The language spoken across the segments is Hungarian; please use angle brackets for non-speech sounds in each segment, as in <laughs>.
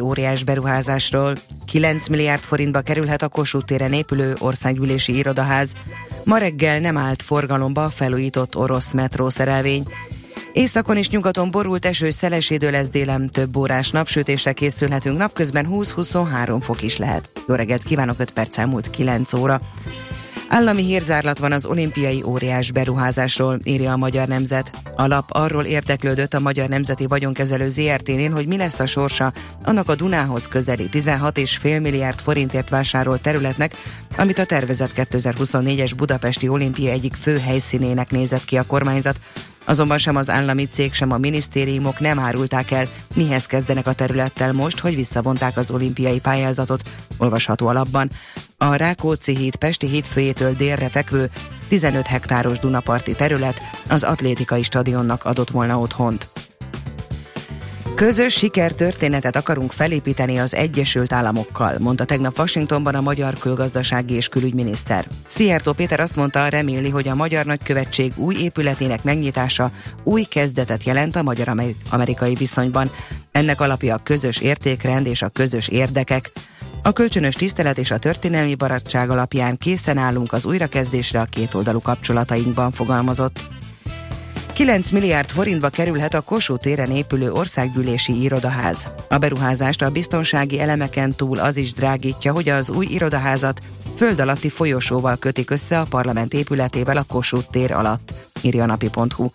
óriás beruházásról. 9 milliárd forintba kerülhet a Kossuth téren épülő országgyűlési irodaház. Ma reggel nem állt forgalomba a felújított orosz metró szerelvény. Északon és nyugaton borult eső, szeles idő lesz délen, több órás napsütésre készülhetünk, napközben 20-23 fok is lehet. Jó reggelt kívánok, 5 perc elmúlt 9 óra. Állami hírzárlat van az olimpiai óriás beruházásról, írja a Magyar Nemzet. A lap arról érdeklődött a Magyar Nemzeti Vagyonkezelő ZRT-nél, hogy mi lesz a sorsa annak a Dunához közeli 16,5 milliárd forintért vásárolt területnek, amit a tervezett 2024-es Budapesti Olimpia egyik fő helyszínének nézett ki a kormányzat, Azonban sem az állami cég, sem a minisztériumok nem árulták el, mihez kezdenek a területtel most, hogy visszavonták az olimpiai pályázatot, olvasható alapban. A Rákóczi híd Pesti hídfőjétől délre fekvő 15 hektáros Dunaparti terület az atlétikai stadionnak adott volna otthont. Közös sikertörténetet akarunk felépíteni az Egyesült Államokkal, mondta tegnap Washingtonban a magyar külgazdasági és külügyminiszter. Szijjártó Péter azt mondta, reméli, hogy a Magyar Nagykövetség új épületének megnyitása új kezdetet jelent a magyar-amerikai viszonyban. Ennek alapja a közös értékrend és a közös érdekek. A kölcsönös tisztelet és a történelmi barátság alapján készen állunk az újrakezdésre a kétoldalú kapcsolatainkban fogalmazott. 9 milliárd forintba kerülhet a Kossuth téren épülő országgyűlési irodaház. A beruházást a biztonsági elemeken túl az is drágítja, hogy az új irodaházat föld alatti folyosóval kötik össze a parlament épületével a Kossuth tér alatt, írja a napi.hu.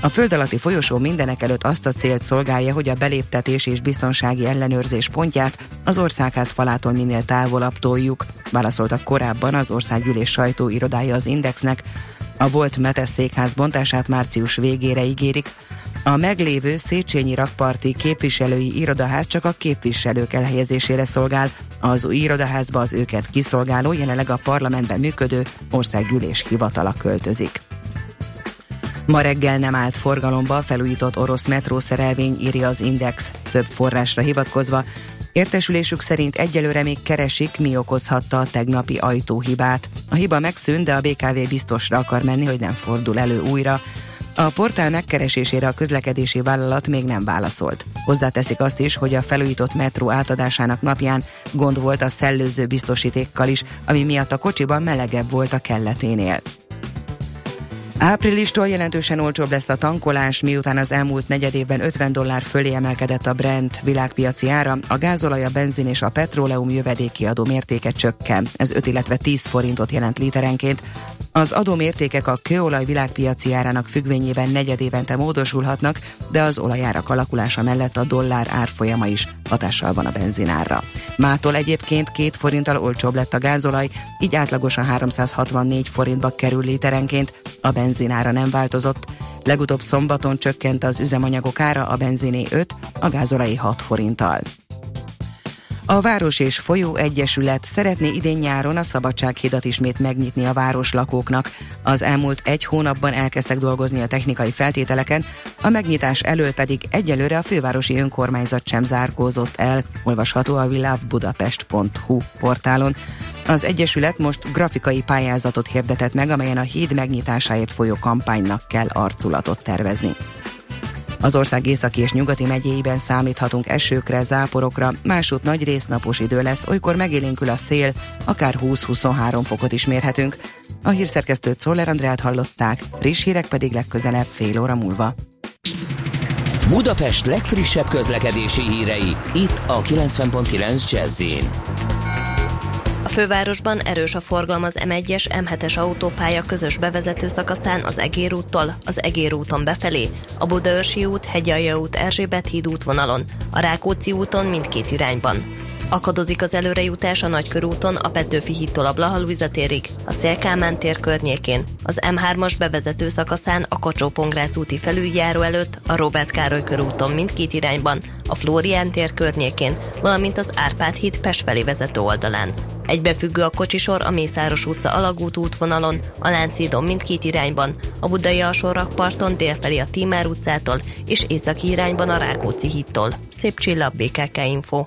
A föld alatti folyosó mindenek előtt azt a célt szolgálja, hogy a beléptetés és biztonsági ellenőrzés pontját az országház falától minél távolabb toljuk, válaszoltak korábban az országgyűlés sajtóirodája az Indexnek, a volt Metes székház bontását március végére ígérik, a meglévő Széchenyi rakparti képviselői irodaház csak a képviselők elhelyezésére szolgál, az új irodaházba az őket kiszolgáló, jelenleg a parlamentben működő országgyűlés hivatala költözik. Ma reggel nem állt forgalomba felújított orosz metrószerelvény, írja az Index, több forrásra hivatkozva. Értesülésük szerint egyelőre még keresik, mi okozhatta a tegnapi ajtóhibát. A hiba megszűnt, de a BKV biztosra akar menni, hogy nem fordul elő újra. A portál megkeresésére a közlekedési vállalat még nem válaszolt. Hozzáteszik azt is, hogy a felújított metró átadásának napján gond volt a szellőző biztosítékkal is, ami miatt a kocsiban melegebb volt a kelleténél. Áprilistól jelentősen olcsóbb lesz a tankolás, miután az elmúlt negyed évben 50 dollár fölé emelkedett a Brent világpiaci ára, a gázolaj, a benzin és a petróleum jövedéki adó mértéke csökken. Ez 5, illetve 10 forintot jelent literenként. Az adómértékek a kőolaj világpiaci árának függvényében negyed évente módosulhatnak, de az olajárak alakulása mellett a dollár árfolyama is hatással van a benzinárra. Mától egyébként két forinttal olcsóbb lett a gázolaj, így átlagosan 364 forintba kerül literenként, a benzinára nem változott. Legutóbb szombaton csökkent az üzemanyagok ára, a benziné 5, a gázolai 6 forinttal. A Város és Folyó Egyesület szeretné idén nyáron a Szabadsághidat ismét megnyitni a város lakóknak. Az elmúlt egy hónapban elkezdtek dolgozni a technikai feltételeken, a megnyitás elől pedig egyelőre a fővárosi önkormányzat sem zárkózott el, olvasható a világbudapest.hu portálon. Az Egyesület most grafikai pályázatot hirdetett meg, amelyen a híd megnyitásáért folyó kampánynak kell arculatot tervezni. Az ország északi és nyugati megyéiben számíthatunk esőkre, záporokra, másút nagy résznapos idő lesz, olykor megélénkül a szél, akár 20-23 fokot is mérhetünk. A hírszerkesztőt Szoller Andrát hallották, friss hírek pedig legközelebb fél óra múlva. Budapest legfrissebb közlekedési hírei, itt a 90.9 jazz fővárosban erős a forgalom az M1-es, M7-es autópálya közös bevezető szakaszán az Egér úttól, az Egér úton befelé, a Budaörsi út, Hegyalja út, Erzsébet híd útvonalon, a Rákóczi úton mindkét irányban. Akadozik az előrejutás a Nagykörúton a Petőfi hídtól a Blaha térig, a Szélkámán tér környékén, az M3-as bevezető szakaszán a kacsó úti felüljáró előtt, a Robert Károly körúton mindkét irányban, a Flórián tér környékén, valamint az Árpád híd Pest felé vezető oldalán. Egybefüggő a kocsisor a Mészáros utca alagút útvonalon, a Lánchídon mindkét irányban, a Budai alsórakparton délfelé a Tímár utcától és északi irányban a Rákóczi hídtól. Szép csillag, BKK Info.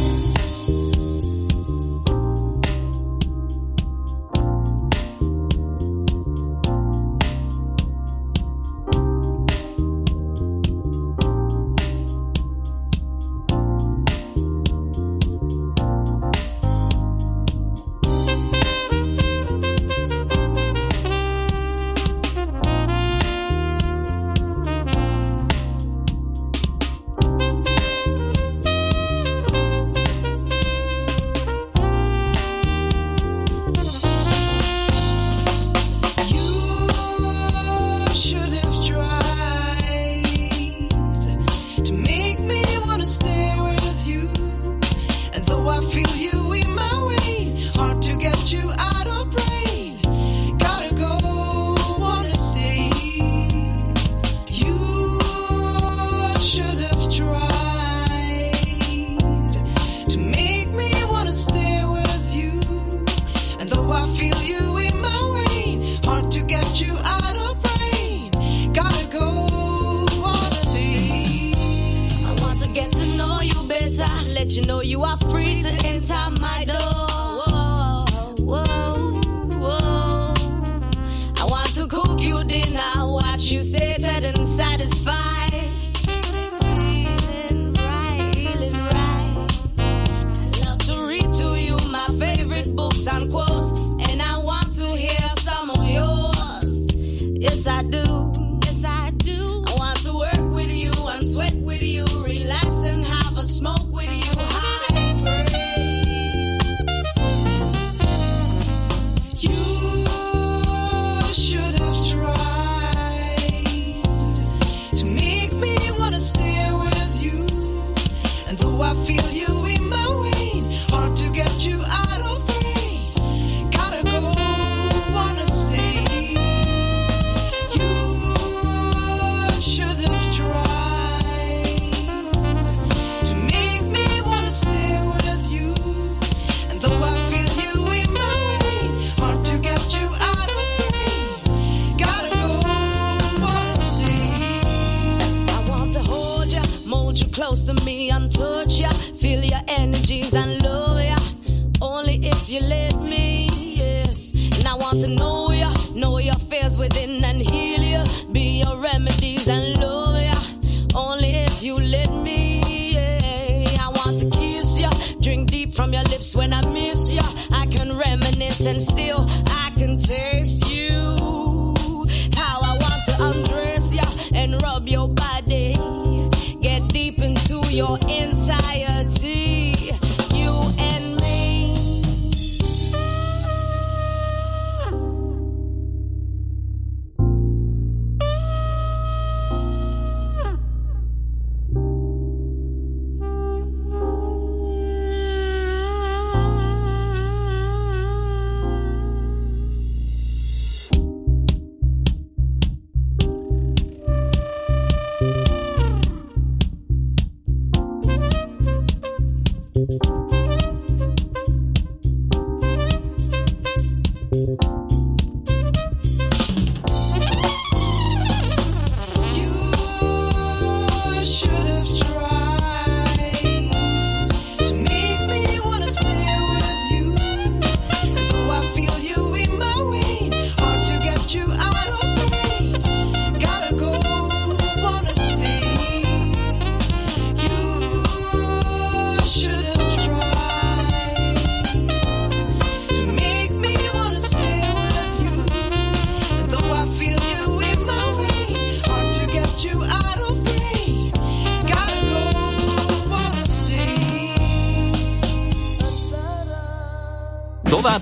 Want to know you, know your fears within and heal you, be your remedies and love you. Only if you let me, yeah. I want to kiss you, drink deep from your lips when I miss you. I can reminisce and still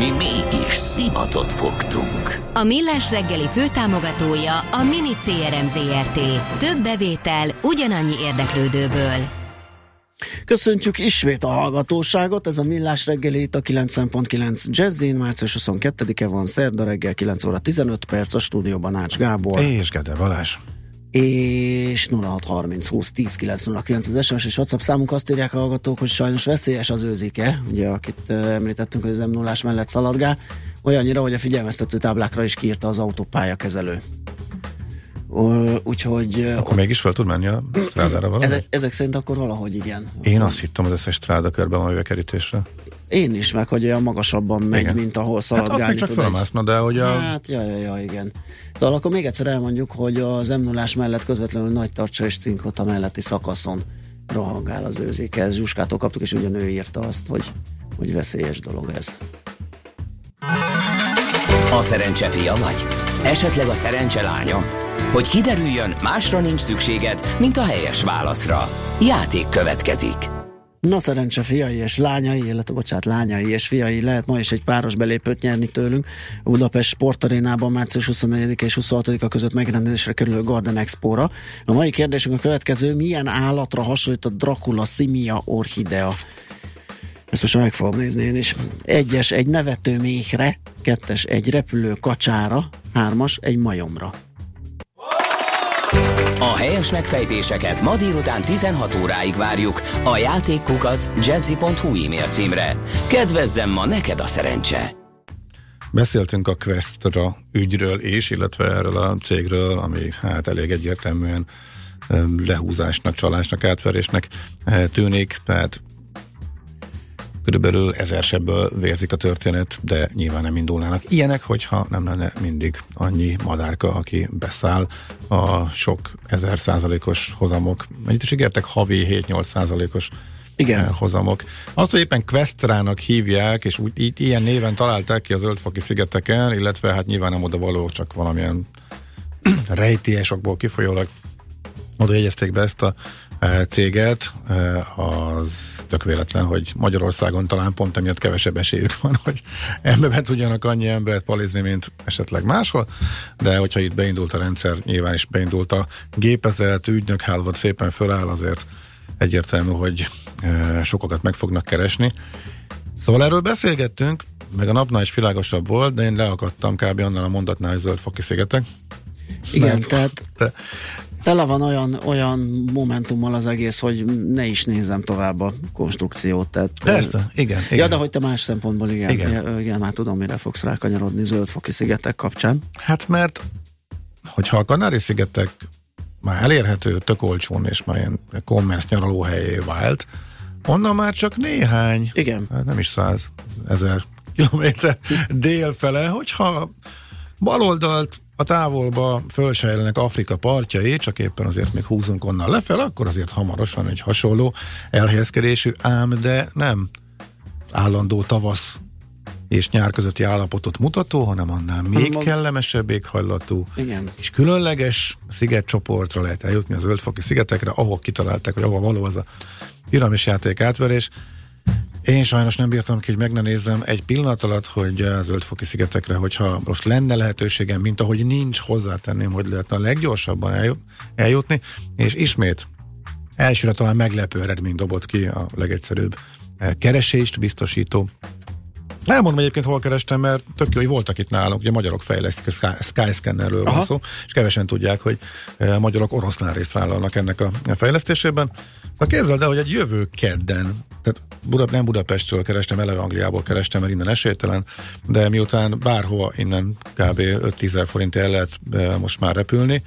Mi mégis szimatot fogtunk. A Millás reggeli főtámogatója a Mini CRM Zrt. Több bevétel ugyanannyi érdeklődőből. Köszöntjük ismét a hallgatóságot, ez a Millás reggeli itt a 90.9 Jazzin, március 22-e van, szerda reggel 9 óra 15 perc, a stúdióban Ács Gábor, És Gede Balázs. És 0630 20 10 909 az SMS és WhatsApp számunk azt írják a hallgatók, hogy sajnos veszélyes az őzike, ugye akit említettünk, hogy az m 0 mellett szaladgál, olyannyira, hogy a figyelmeztető táblákra is kiírta az autópálya kezelő. Úgyhogy Akkor mégis fel tud menni a strádára valami? ezek, ezek szerint akkor valahogy igen. Én azt hittem az összes stráda körben van kerítésre. Én is, meg hogy olyan magasabban megy, Igen. mint ahol Hát szaladgálni csak tud egy- fölmászna, de hogy a... Hát, ja, ja, ja, igen. Szóval akkor még egyszer elmondjuk, hogy az m 0 mellett közvetlenül nagy tartsa és cinkota melletti szakaszon rohangál az őzéke. Ez Zsuskától kaptuk, és ugyan ő írta azt, hogy, hogy veszélyes dolog ez. A szerencse fia vagy? Esetleg a szerencse lánya? Hogy kiderüljön, másra nincs szükséged, mint a helyes válaszra. Játék következik. Na szerencse fiai és lányai, illetve bocsánat, lányai és fiai lehet ma is egy páros belépőt nyerni tőlünk. Budapest Sportarénában március 24 és 26-a között megrendezésre kerülő Garden Expo-ra. A mai kérdésünk a következő, milyen állatra hasonlít a Dracula Simia orchidea? Ezt most meg fogom nézni én is. Egyes egy nevető méhre, kettes egy repülő kacsára, hármas egy majomra. A helyes megfejtéseket ma délután 16 óráig várjuk a játékkukac jazzy.hu e-mail címre. Kedvezzem ma neked a szerencse! Beszéltünk a Questra ügyről is, illetve erről a cégről, ami hát elég egyértelműen lehúzásnak, csalásnak, átverésnek ö, tűnik, tehát körülbelül ezer sebből vérzik a történet, de nyilván nem indulnának ilyenek, hogyha nem lenne mindig annyi madárka, aki beszáll a sok ezer százalékos hozamok. Mennyit is ígértek? Havi 7-8 százalékos Igen. eh, hozamok. Azt, hogy éppen Questrának hívják, és úgy, így, ilyen néven találták ki a Zöldfoki szigeteken, illetve hát nyilván nem oda való, csak valamilyen <clears throat> rejtélyesokból kifolyólag oda jegyezték be ezt a céget, az tök véletlen, hogy Magyarországon talán pont emiatt kevesebb esélyük van, hogy ebben tudjanak annyi embert palizni, mint esetleg máshol, de hogyha itt beindult a rendszer, nyilván is beindult a gépezet, ügynök hálózat szépen föláll, azért egyértelmű, hogy sokakat meg fognak keresni. Szóval erről beszélgettünk, meg a napnál is világosabb volt, de én leakadtam kb. annál a mondatnál, hogy zöldfoki szigetek. Igen, Mert- tehát De tele van olyan, olyan momentummal az egész, hogy ne is nézzem tovább a konstrukciót. Tehát, Persze, igen. igen. Ja, de hogy te más szempontból igen, Igen. igen. igen már tudom, mire fogsz rákanyarodni zöldfoki szigetek kapcsán. Hát mert, hogyha a Kanári-szigetek már elérhető, tök olcsón, és már ilyen commerce nyaralóhelyé vált, onnan már csak néhány, Igen. hát nem is száz ezer kilométer délfele, hogyha baloldalt a távolba fölsejlenek Afrika partjai, csak éppen azért még húzunk onnan lefelé, akkor azért hamarosan egy hasonló elhelyezkedésű, ám de nem állandó tavasz és nyár közötti állapotot mutató, hanem annál még Hanem kellemesebb éghajlatú Igen. és különleges szigetcsoportra lehet eljutni a zöldfoki szigetekre, ahol kitalálták, hogy ahol való az a piramis játék átverés. Én sajnos nem bírtam ki, hogy meg ne nézzem egy pillanat alatt, hogy a zöldfoki szigetekre, hogyha most lenne lehetőségem, mint ahogy nincs, hozzátenném, hogy lehetne a leggyorsabban elju- eljutni, és ismét elsőre talán meglepő eredmény dobott ki a legegyszerűbb eh, keresést biztosító. Elmondom egyébként, hol kerestem, mert tök jó, hogy voltak itt nálunk, ugye magyarok fejlesztik, a Sky- Skyscannerről van szó, és kevesen tudják, hogy e, magyarok oroszlán részt vállalnak ennek a fejlesztésében. Szóval képzeld el, hogy egy jövő kedden, tehát Buda, nem Budapestről kerestem, eleve Angliából kerestem, mert innen esélytelen, de miután bárhova innen kb. 5-10 ezer forint el lehet e, most már repülni,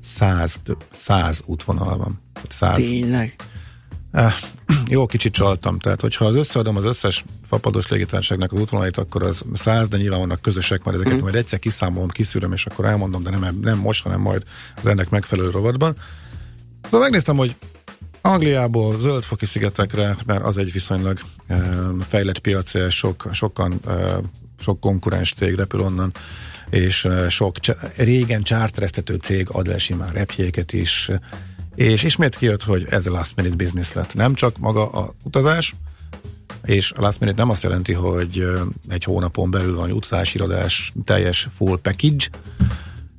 100, 100 útvonal van. Tehát 100, Tényleg. Eh, <clears throat> jó, kicsit csaltam. Tehát, hogyha az összeadom az összes fapados légitársaságnak az útvonalait, akkor az száz, de nyilván vannak közösek, majd ezeket mm. majd egyszer kiszámolom, kiszűröm, és akkor elmondom, de nem, nem most, hanem majd az ennek megfelelő rovatban. Szóval megnéztem, hogy Angliából zöldfoki szigetekre, mert az egy viszonylag e, fejlett piac, sok, sokan, e, sok konkurens cég repül onnan, és e, sok régen csártereztető cég ad le simán repjéket is, és ismét kijött, hogy ez a last minute business lett. Nem csak maga a utazás, és a last minute nem azt jelenti, hogy egy hónapon belül van utazási irodás, teljes full package,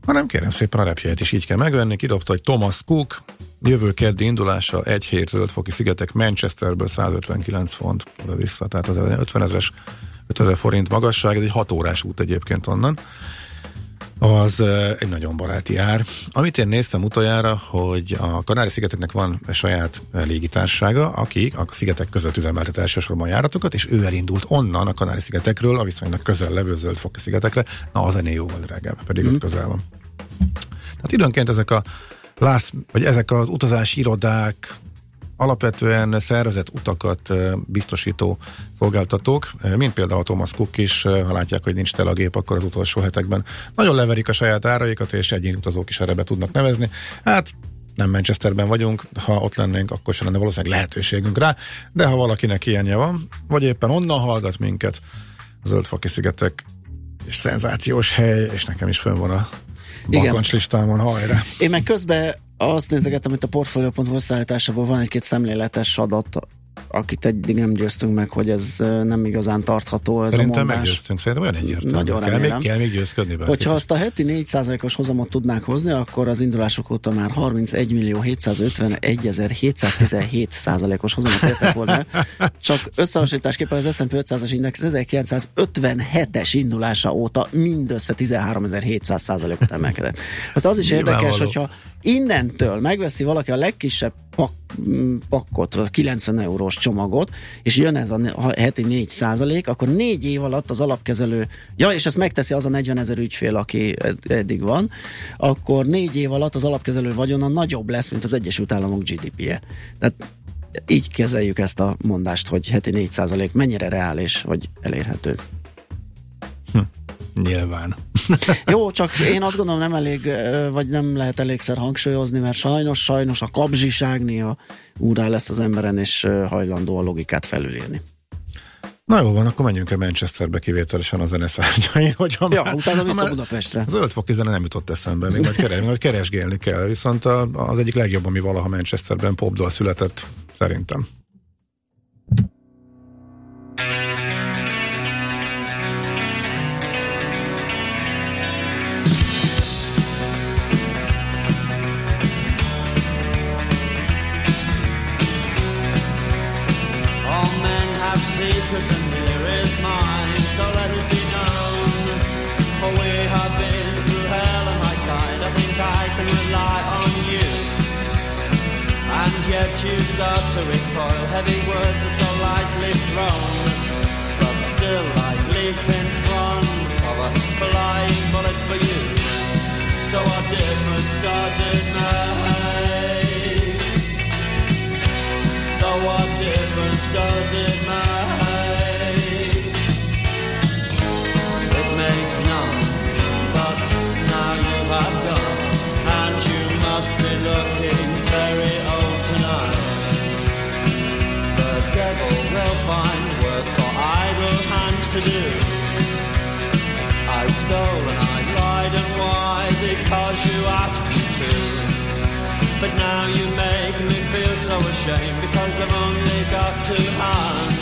hanem kérem szépen a repjegyet is így kell megvenni. Kidobta, hogy Thomas Cook jövő keddi indulása egy hét zöldfoki szigetek Manchesterből 159 font oda-vissza, tehát az 50 ezeres 5000 forint magasság, ez egy 6 órás út egyébként onnan az egy nagyon baráti ár. Amit én néztem utoljára, hogy a Kanári-szigeteknek van saját légitársasága, aki a szigetek között üzemeltet elsősorban járatokat, és ő elindult onnan a Kanári-szigetekről a viszonylag közel levő zöldfoki szigetekre, na az ennél jóval drágább, pedig mm. ott közel van. Tehát időnként ezek a last, vagy ezek az utazási irodák, alapvetően szervezett utakat biztosító szolgáltatók, mint például a Thomas Cook is, ha látják, hogy nincs tele a gép, akkor az utolsó hetekben nagyon leverik a saját áraikat, és egyéni utazók is erre be tudnak nevezni. Hát nem Manchesterben vagyunk, ha ott lennénk, akkor sem lenne valószínűleg lehetőségünk rá, de ha valakinek ilyenje van, vagy éppen onnan hallgat minket, a Zöldfoki szigetek és szenzációs hely, és nekem is fönn van a Igen. bakancs listámon, hajrá! Én meg közben azt nézegettem, hogy a Portfolio.hu összeállításában van egy-két szemléletes adat akit eddig nem győztünk meg, hogy ez nem igazán tartható ez Szerintem a mondás. meggyőztünk, szerintem olyan egyértelmű. Nagyon kell, még, remélem. kell még győzködni bárkit. Hogyha azt a heti 4%-os hozamot tudnák hozni, akkor az indulások óta már 31 millió 751 ezer 717 százalékos hozamot értek volna. Csak összehasonlításképpen az S&P 500-as index 1957-es indulása óta mindössze 13.700 százalékot emelkedett. Az az is érdekes, hogyha innentől megveszi valaki a legkisebb pak, m, pakkot, vagy 90 eurós csomagot, és jön ez a heti 4 százalék, akkor négy év alatt az alapkezelő, ja, és ezt megteszi az a 40 ezer ügyfél, aki ed- eddig van, akkor négy év alatt az alapkezelő vagyona nagyobb lesz, mint az Egyesült Államok GDP-je. Tehát így kezeljük ezt a mondást, hogy heti 4 százalék mennyire reális, vagy elérhető. Nyilván. Jó, csak én azt gondolom nem elég, vagy nem lehet elégszer hangsúlyozni, mert sajnos, sajnos a kapzsiság néha úrá lesz az emberen, és hajlandó a logikát felülírni. Na jó van, akkor menjünk el Manchesterbe kivételesen a zene szárnyain, hogyha Ja, már- utána vissza már- Budapestre. Az ötfoki zene nem jutott eszembe, még majd, keres, majd keresgélni kell, viszont a, az egyik legjobb, ami valaha Manchesterben popdal született, szerintem. All yet you start to recoil, heavy words so lightly thrown. But still I leap in front of a flying bullet for you. So difference does it make? So difference ashamed because I've only got two hands.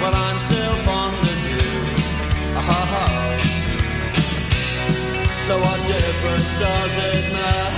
Well, I'm still fond of you. Ah-ha-ha. So what difference does it make?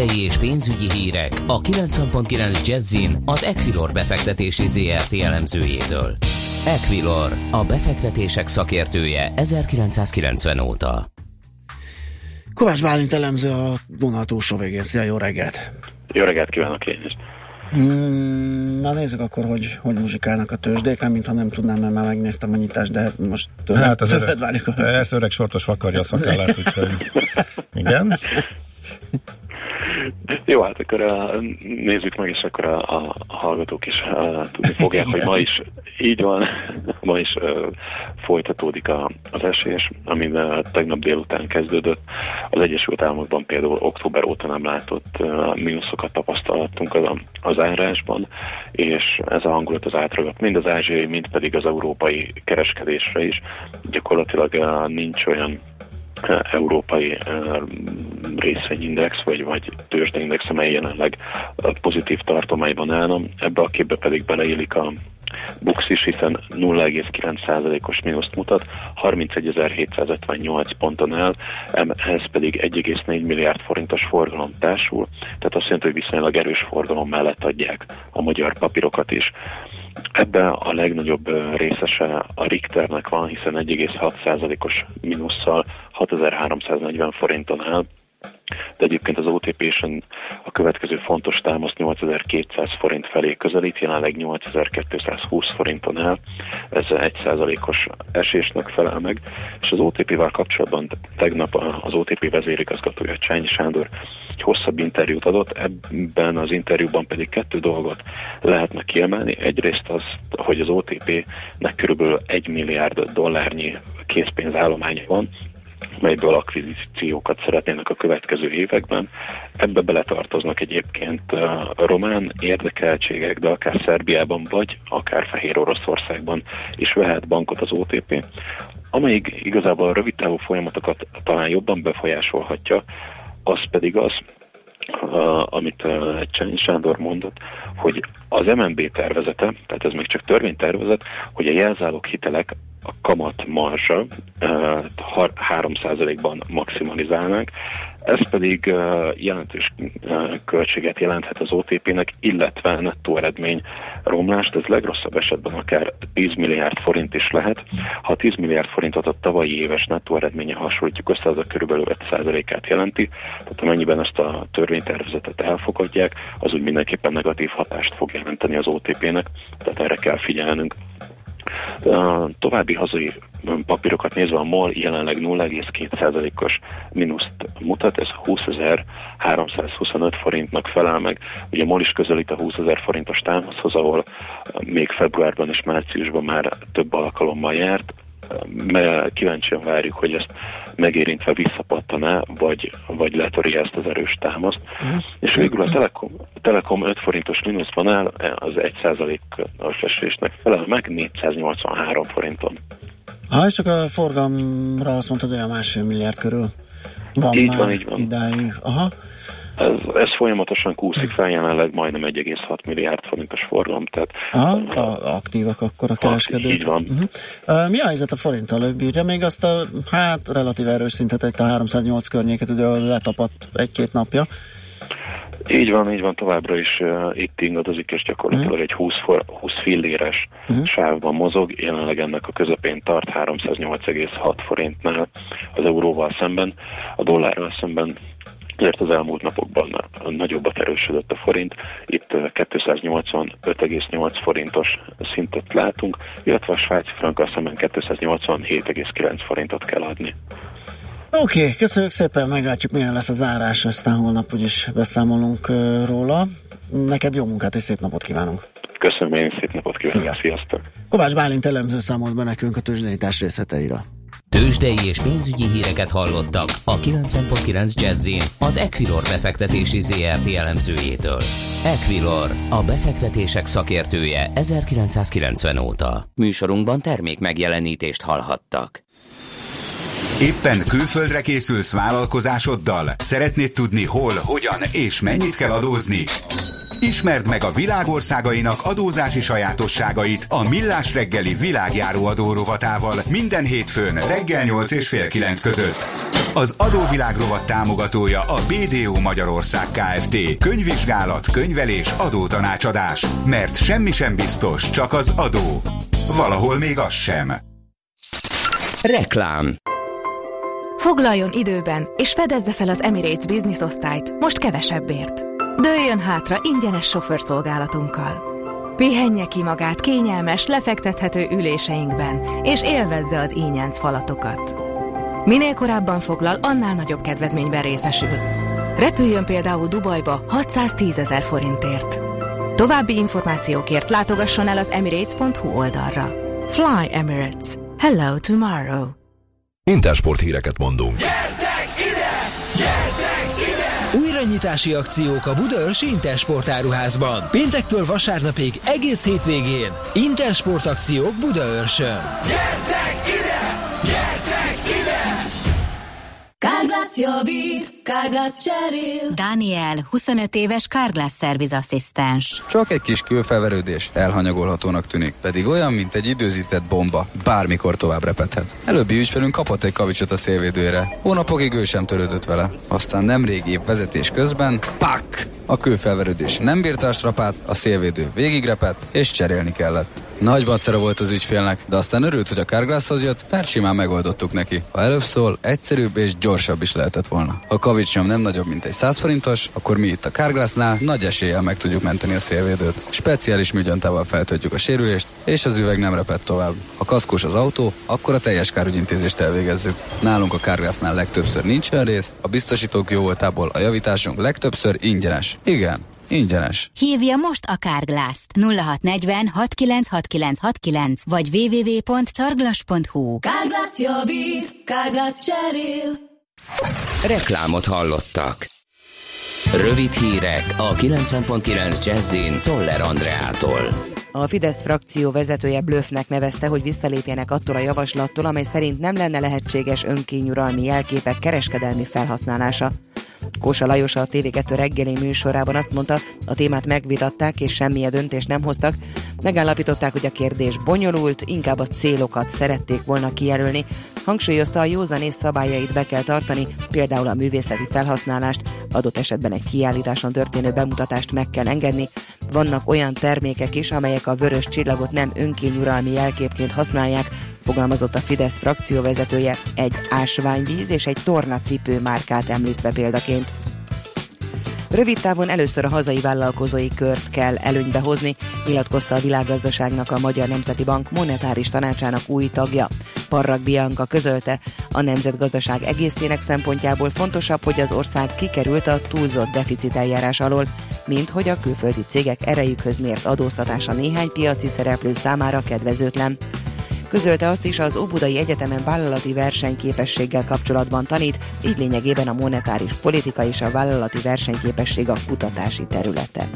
Tőzsdei és pénzügyi hírek a 90.9 Jazzin az Equilor befektetési ZRT elemzőjétől. Equilor, a befektetések szakértője 1990 óta. Kovács Bálint elemző a vonal túlsó végén. Szia, jó reggelt! Jó reggelt kívánok én is! Mm, na nézzük akkor, hogy hogy muzsikálnak a tőzsdék, nem mintha nem tudnám, mert már megnéztem a nyitást, de most tőled, Hát az tőled öreg, várjuk. a- ezt öreg sortos vakarja a szakállát, úgyhogy igen. <laughs> Jó, hát akkor nézzük meg, és akkor a, a, a hallgatók is uh, tudni fogják, hogy ma is így van, <laughs> ma is uh, folytatódik a, az esés, ami uh, tegnap délután kezdődött. Az Egyesült Államokban például október óta nem látott uh, mínuszokat tapasztalhattunk az, az árásban, és ez a hangulat az átragat mind az ázsiai, mind pedig az európai kereskedésre is. Gyakorlatilag uh, nincs olyan európai részvényindex, vagy, vagy tőzsdeindex, amely jelenleg pozitív tartományban állna. Ebbe a képbe pedig beleillik a Bux is, hiszen 0,9%-os mínuszt mutat, 31.758 ponton áll, ehhez pedig 1,4 milliárd forintos forgalom társul, tehát azt jelenti, hogy viszonylag erős forgalom mellett adják a magyar papírokat is. Ebben a legnagyobb részese a Richternek van, hiszen 1,6%-os mínusszal 6340 forinton áll, de egyébként az OTP-sen a következő fontos támasz 8200 forint felé közelít, jelenleg 8220 forinton áll, ez 1%-os esésnek felel meg, és az OTP-vel kapcsolatban tegnap az OTP vezérigazgatója Csányi Sándor egy hosszabb interjút adott, ebben az interjúban pedig kettő dolgot lehetne kiemelni. Egyrészt az, hogy az OTP-nek körülbelül 1 milliárd dollárnyi készpénzállománya van, melyből akvizíciókat szeretnének a következő években. Ebbe beletartoznak egyébként román érdekeltségek, de akár Szerbiában, vagy akár Fehér Oroszországban is vehet bankot az OTP, amelyik igazából a rövidtávú folyamatokat talán jobban befolyásolhatja, az pedig az, amit uh, Csányi Sándor mondott, hogy az MNB tervezete, tehát ez még csak törvénytervezet, hogy a jelzálók hitelek a kamat marzsa uh, 3%-ban maximalizálnák, ez pedig jelentős költséget jelenthet az OTP-nek, illetve nettó eredmény romlást, ez legrosszabb esetben akár 10 milliárd forint is lehet. Ha 10 milliárd forintot a tavalyi éves nettó eredménye hasonlítjuk össze, az a körülbelül 5%-át jelenti, tehát amennyiben ezt a törvénytervezetet elfogadják, az úgy mindenképpen negatív hatást fog jelenteni az OTP-nek, tehát erre kell figyelnünk. További hazai papírokat nézve a MOL jelenleg 0,2%-os mínuszt mutat, ez 20.325 forintnak felel meg. Ugye a MOL is közelít a 20.000 forintos támaszhoz, ahol még februárban és márciusban már több alkalommal járt. Kíváncsian várjuk, hogy ezt megérintve visszapattan-e, vagy, vagy letöri ezt az erős támaszt. És végül a Telekom, a Telekom 5 forintos mínuszban áll, az 1%-os esésnek felel meg 483 forinton. Ha, és csak a forgalomra azt mondtad, hogy a másfél milliárd körül van Így már van, így van. idáig. Aha. Ez, ez folyamatosan kúszik fel, jelenleg majdnem 1,6 milliárd forintos forgalom, tehát Aha, a, aktívak akkor a kereskedők. így van. Uh-huh. Uh, mi a helyzet a forinttal? Ő bírja még azt a, hát, relatív erős szintet, egy a 308 környéket, ugye letapadt egy-két napja. Így van, így van, továbbra is uh, itt ingadozik, és gyakorlatilag egy 20, for, 20 filléres uh-huh. sávban mozog, jelenleg ennek a közepén tart 308,6 forintnál az euróval szemben, a dollárral szemben ezért az elmúlt napokban nagyobbat erősödött a forint, itt uh, 285,8 forintos szintet látunk, illetve a svájci frankkal szemben 287,9 forintot kell adni. Oké, okay, köszönjük szépen, meglátjuk milyen lesz a zárás, aztán holnap úgyis beszámolunk uh, róla. Neked jó munkát és szép napot kívánunk! Köszönöm, én szép napot kívánok, Szia. sziasztok! Kovács Bálint elemző számolt be nekünk a tőzsdénítás részleteire. Tőzsdei és pénzügyi híreket hallottak a 90.9 Jazzin az Equilor befektetési ZRT elemzőjétől. Equilor, a befektetések szakértője 1990 óta. Műsorunkban termék megjelenítést hallhattak. Éppen külföldre készülsz vállalkozásoddal? Szeretnéd tudni hol, hogyan és mennyit kell adózni? Ismerd meg a világországainak adózási sajátosságait a Millás reggeli világjáró adó rovatával minden hétfőn reggel 8 és fél 9 között. Az adóvilág rovat támogatója a BDO Magyarország Kft. Könyvvizsgálat, könyvelés, adótanácsadás. Mert semmi sem biztos, csak az adó. Valahol még az sem. Reklám Foglaljon időben, és fedezze fel az Emirates Business osztályt, most kevesebbért. Dőljön hátra ingyenes sofőrszolgálatunkkal. Pihenje ki magát kényelmes, lefektethető üléseinkben, és élvezze az ínyenc falatokat. Minél korábban foglal, annál nagyobb kedvezményben részesül. Repüljön például Dubajba 610 ezer forintért. További információkért látogasson el az emirates.hu oldalra. Fly Emirates. Hello tomorrow. Intersport híreket mondunk. Újranyitási akciók a Budaörsi Intersport áruházban. Péntektől vasárnapig egész hétvégén. Intersport akciók Budaörsön. Kárglász javít, Kárglász cserél. Daniel, 25 éves Carglass Service asszisztens. Csak egy kis külfelverődés elhanyagolhatónak tűnik, pedig olyan, mint egy időzített bomba, bármikor tovább repedhet. Előbbi ügyfelünk kapott egy kavicsot a szélvédőre. Hónapokig ő sem törődött vele. Aztán nemrég épp vezetés közben, pak! A kőfelverődés nem bírta a strapát, a szélvédő végigrepett, és cserélni kellett. Nagy macera volt az ügyfélnek, de aztán örült, hogy a Carglasshoz jött, mert simán megoldottuk neki. Ha előbb szól, egyszerűbb és gyorsabb is lehetett volna. Ha a kavicsnyom nem nagyobb, mint egy 100 forintos, akkor mi itt a Carglassnál nagy eséllyel meg tudjuk menteni a szélvédőt. Speciális műgyantával feltöltjük a sérülést, és az üveg nem repett tovább. Ha kaszkós az autó, akkor a teljes kárügyintézést elvégezzük. Nálunk a Carglassnál legtöbbször nincs rész, a biztosítók jó voltából a javításunk legtöbbször ingyenes. Igen, ingyenes. Hívja most a Carglass-t 0640 696969 vagy www.carglass.hu Kárglász javít, Kárglász cserél. Reklámot hallottak. Rövid hírek a 90.9 Jazzin Toller Andreától. A Fidesz frakció vezetője blöffnek nevezte, hogy visszalépjenek attól a javaslattól, amely szerint nem lenne lehetséges önkényuralmi jelképek kereskedelmi felhasználása. Kósa Lajos a TV2 reggeli műsorában azt mondta, a témát megvitatták és semmilyen döntést nem hoztak. Megállapították, hogy a kérdés bonyolult, inkább a célokat szerették volna kijelölni. Hangsúlyozta, a józanész szabályait be kell tartani, például a művészeti felhasználást, adott esetben egy kiállításon történő bemutatást meg kell engedni. Vannak olyan termékek is, amelyek a vörös csillagot nem önkényuralmi jelképként használják, fogalmazott a Fidesz frakcióvezetője egy ásványvíz és egy tornacipő márkát említve példaként. Rövid távon először a hazai vállalkozói kört kell előnybe hozni, nyilatkozta a világgazdaságnak a Magyar Nemzeti Bank monetáris tanácsának új tagja. Parrak Bianca közölte, a nemzetgazdaság egészének szempontjából fontosabb, hogy az ország kikerült a túlzott deficit eljárás alól, mint hogy a külföldi cégek erejükhöz mért adóztatása néhány piaci szereplő számára kedvezőtlen. Közölte azt is, az Óbudai Egyetemen vállalati versenyképességgel kapcsolatban tanít, így lényegében a monetáris politika és a vállalati versenyképesség a kutatási területe.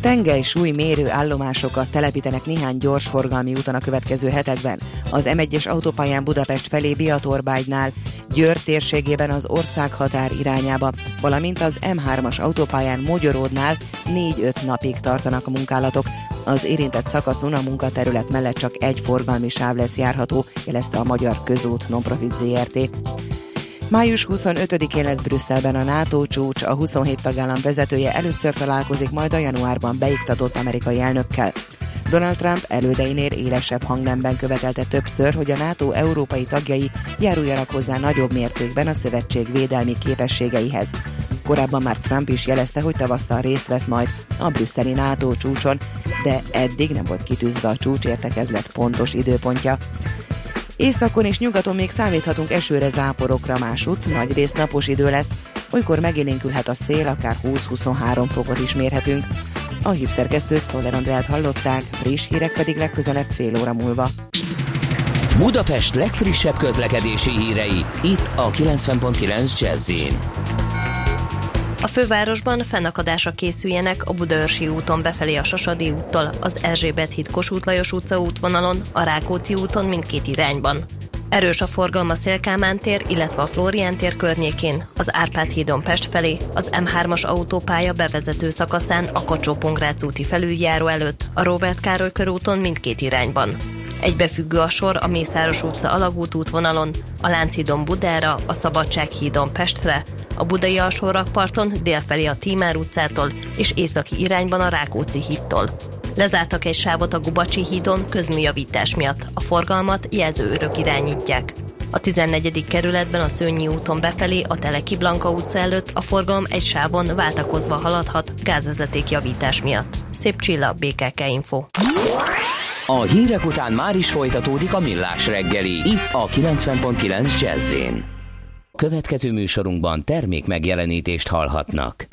Tengely súly mérő állomásokat telepítenek néhány gyorsforgalmi úton a következő hetekben. Az M1-es autópályán Budapest felé Biatorbágynál, Győr térségében az országhatár irányába, valamint az M3-as autópályán Mogyoródnál 4-5 napig tartanak a munkálatok. Az érintett szakaszon a munkaterület mellett csak egy forgalmi sáv lesz járható, jelezte a Magyar Közút Nonprofit ZRT. Május 25-én lesz Brüsszelben a NATO csúcs, a 27 tagállam vezetője először találkozik majd a januárban beiktatott amerikai elnökkel. Donald Trump elődeinél élesebb hangnemben követelte többször, hogy a NATO európai tagjai járuljanak hozzá nagyobb mértékben a szövetség védelmi képességeihez. Korábban már Trump is jelezte, hogy tavasszal részt vesz majd a brüsszeli NATO csúcson, de eddig nem volt kitűzve a csúcsértekezlet pontos időpontja. Északon és nyugaton még számíthatunk esőre, záporokra másút, nagy rész napos idő lesz, olykor megélénkülhet a szél, akár 20-23 fokot is mérhetünk. A hírszerkesztőt Szoller Andrát hallották, friss hírek pedig legközelebb fél óra múlva. Budapest legfrissebb közlekedési hírei, itt a 90.9 jazz A fővárosban fennakadásra készüljenek a Budaörsi úton befelé a Sasadi úttól, az Erzsébet híd Kossuth Lajos utca útvonalon, a Rákóczi úton mindkét irányban. Erős a forgalma Szélkámán tér, illetve a Flórián tér környékén, az Árpád hídon Pest felé, az M3-as autópálya bevezető szakaszán a kacsó úti felüljáró előtt, a Robert Károly körúton mindkét irányban. Egybefüggő a sor a Mészáros utca alagút útvonalon, a Lánchídon Budára, a Szabadsághídon Pestre, a Budai alsórakparton délfelé a Tímár utcától és északi irányban a Rákóczi hídtól. Lezártak egy sávot a Gubacsi hídon közműjavítás miatt, a forgalmat jelzőőrök irányítják. A 14. kerületben a Szőnyi úton befelé a Teleki Blanka utca előtt a forgalom egy sávon váltakozva haladhat gázvezeték javítás miatt. Szép Csilla, BKK Info. A hírek után már is folytatódik a millás reggeli, itt a 90.9 jazz Következő műsorunkban termék megjelenítést hallhatnak.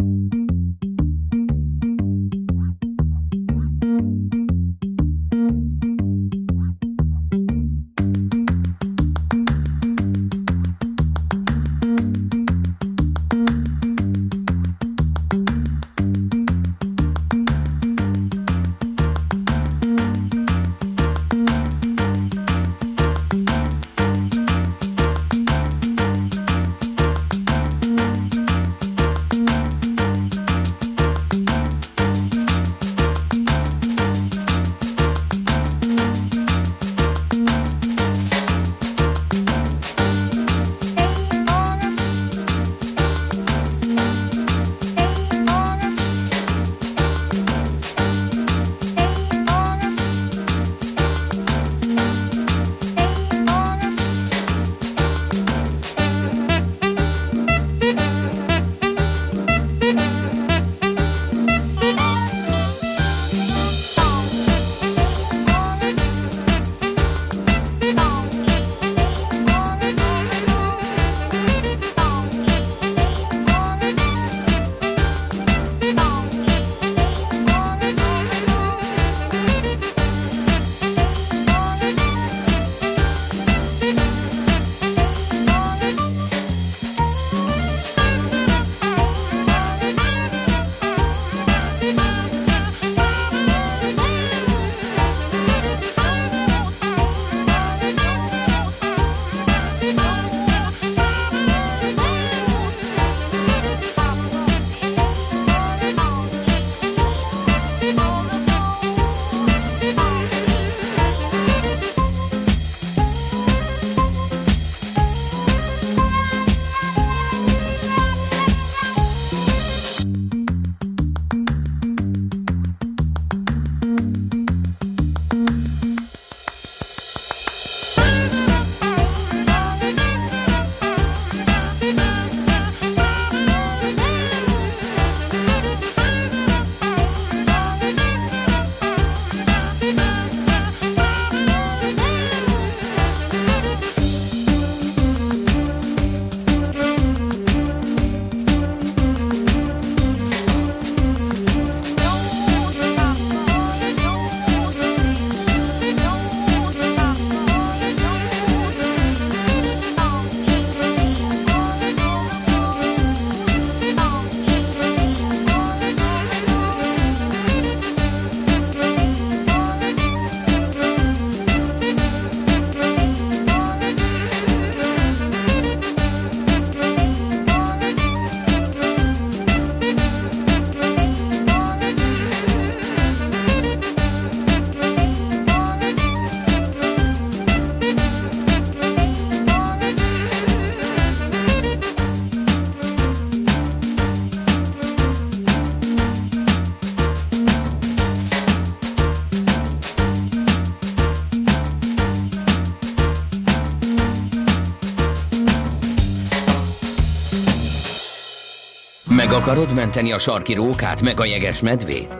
Akarod menteni a sarki rókát, meg a jeges medvét?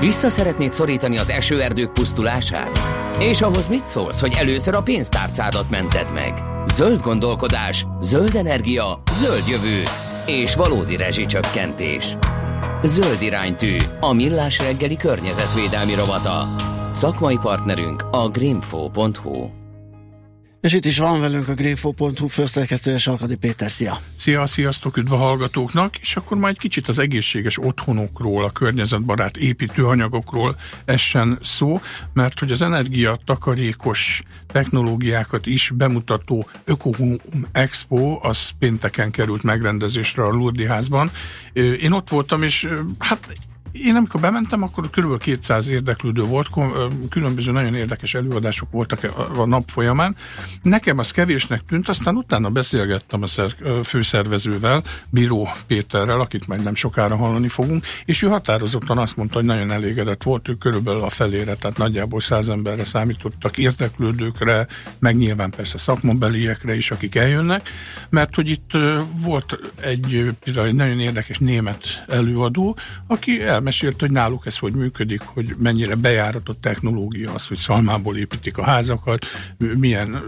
Vissza szeretnéd szorítani az esőerdők pusztulását? És ahhoz mit szólsz, hogy először a pénztárcádat mented meg? Zöld gondolkodás, zöld energia, zöld jövő és valódi rezsicsökkentés. Zöld iránytű, a millás reggeli környezetvédelmi rovata. Szakmai partnerünk a greenfo.hu. És itt is van velünk a greenfo.hu főszerkesztője Sarkadi Péter, szia! Szia, sziasztok, üdv a hallgatóknak, és akkor már egy kicsit az egészséges otthonokról, a környezetbarát építőanyagokról essen szó, mert hogy az energia takarékos technológiákat is bemutató Ökohum Expo, az pénteken került megrendezésre a Lurdi házban. Én ott voltam, és hát én amikor bementem, akkor kb. 200 érdeklődő volt, különböző nagyon érdekes előadások voltak a, a nap folyamán. Nekem az kevésnek tűnt, aztán utána beszélgettem a főszervezővel, Bíró Péterrel, akit majd nem sokára hallani fogunk, és ő határozottan azt mondta, hogy nagyon elégedett volt, ő körülbelül a felére, tehát nagyjából száz emberre számítottak, érdeklődőkre, meg nyilván persze szakmabeliekre is, akik eljönnek, mert hogy itt volt egy, például egy nagyon érdekes német előadó, aki elmesélt, hogy náluk ez hogy működik, hogy mennyire bejáratott technológia az, hogy szalmából építik a házakat, milyen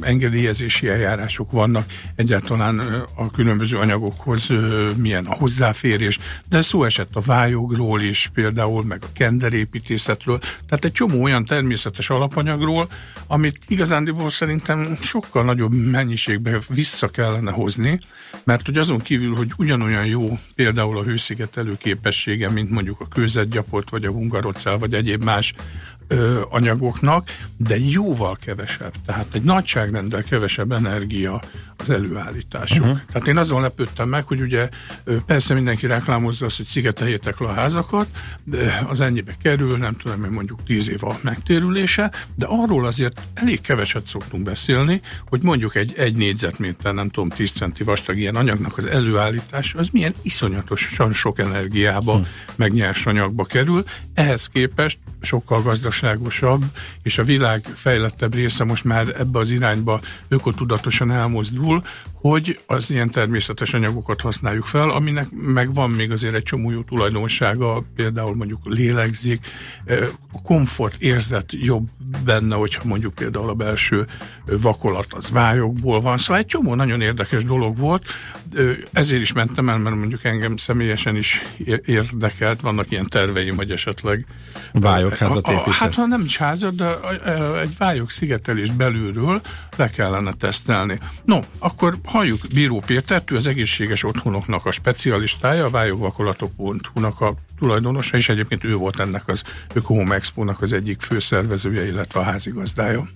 engedélyezési eljárások vannak, egyáltalán a különböző anyagokhoz milyen a hozzáférés, de szó esett a vályogról is, például meg a kenderépítészetről, tehát egy csomó olyan természetes alapanyagról, amit igazándiból szerintem sokkal nagyobb mennyiségben vissza kellene hozni, mert hogy azon kívül, hogy ugyanolyan jó például a hőszigetelő képessége, mint mondjuk a kőzetgyapot, vagy a hungarocell, vagy egyéb más ö, anyagoknak, de jóval kevesebb. Tehát egy nagyságrendel kevesebb energia az előállításuk. Uh-huh. Tehát én azon lepődtem meg, hogy ugye persze mindenki reklámozza azt, hogy szigeteljétek le a házakat, de az ennyibe kerül, nem tudom, hogy mondjuk 10 év a megtérülése, de arról azért elég keveset szoktunk beszélni, hogy mondjuk egy, egy négyzetméter, nem tudom, 10 centi vastag ilyen anyagnak az előállítása, az milyen iszonyatosan sok energiába, uh-huh. meg nyersanyagba kerül. Ehhez képest sokkal gazdaságosabb, és a világ fejlettebb része most már ebbe az irányba ökotudatosan elmozdul, hogy az ilyen természetes anyagokat használjuk fel, aminek meg van még azért egy csomó jó tulajdonsága, például mondjuk lélegzik, komfort érzet jobb benne, hogyha mondjuk például a belső vakolat az vályokból van, szóval egy csomó nagyon érdekes dolog volt, ezért is mentem el, mert mondjuk engem személyesen is érdekelt, vannak ilyen terveim, hogy esetleg a- építesz. Hát ha nem is házat, de egy vályog szigetelés belülről le kellene tesztelni. No, akkor halljuk Bíró Pétert, ő az egészséges otthonoknak a specialistája, a vályogvakolatok.hu-nak a tulajdonosa, és egyébként ő volt ennek az Ökohome Expo-nak az egyik főszervezője, illetve a házigazdája.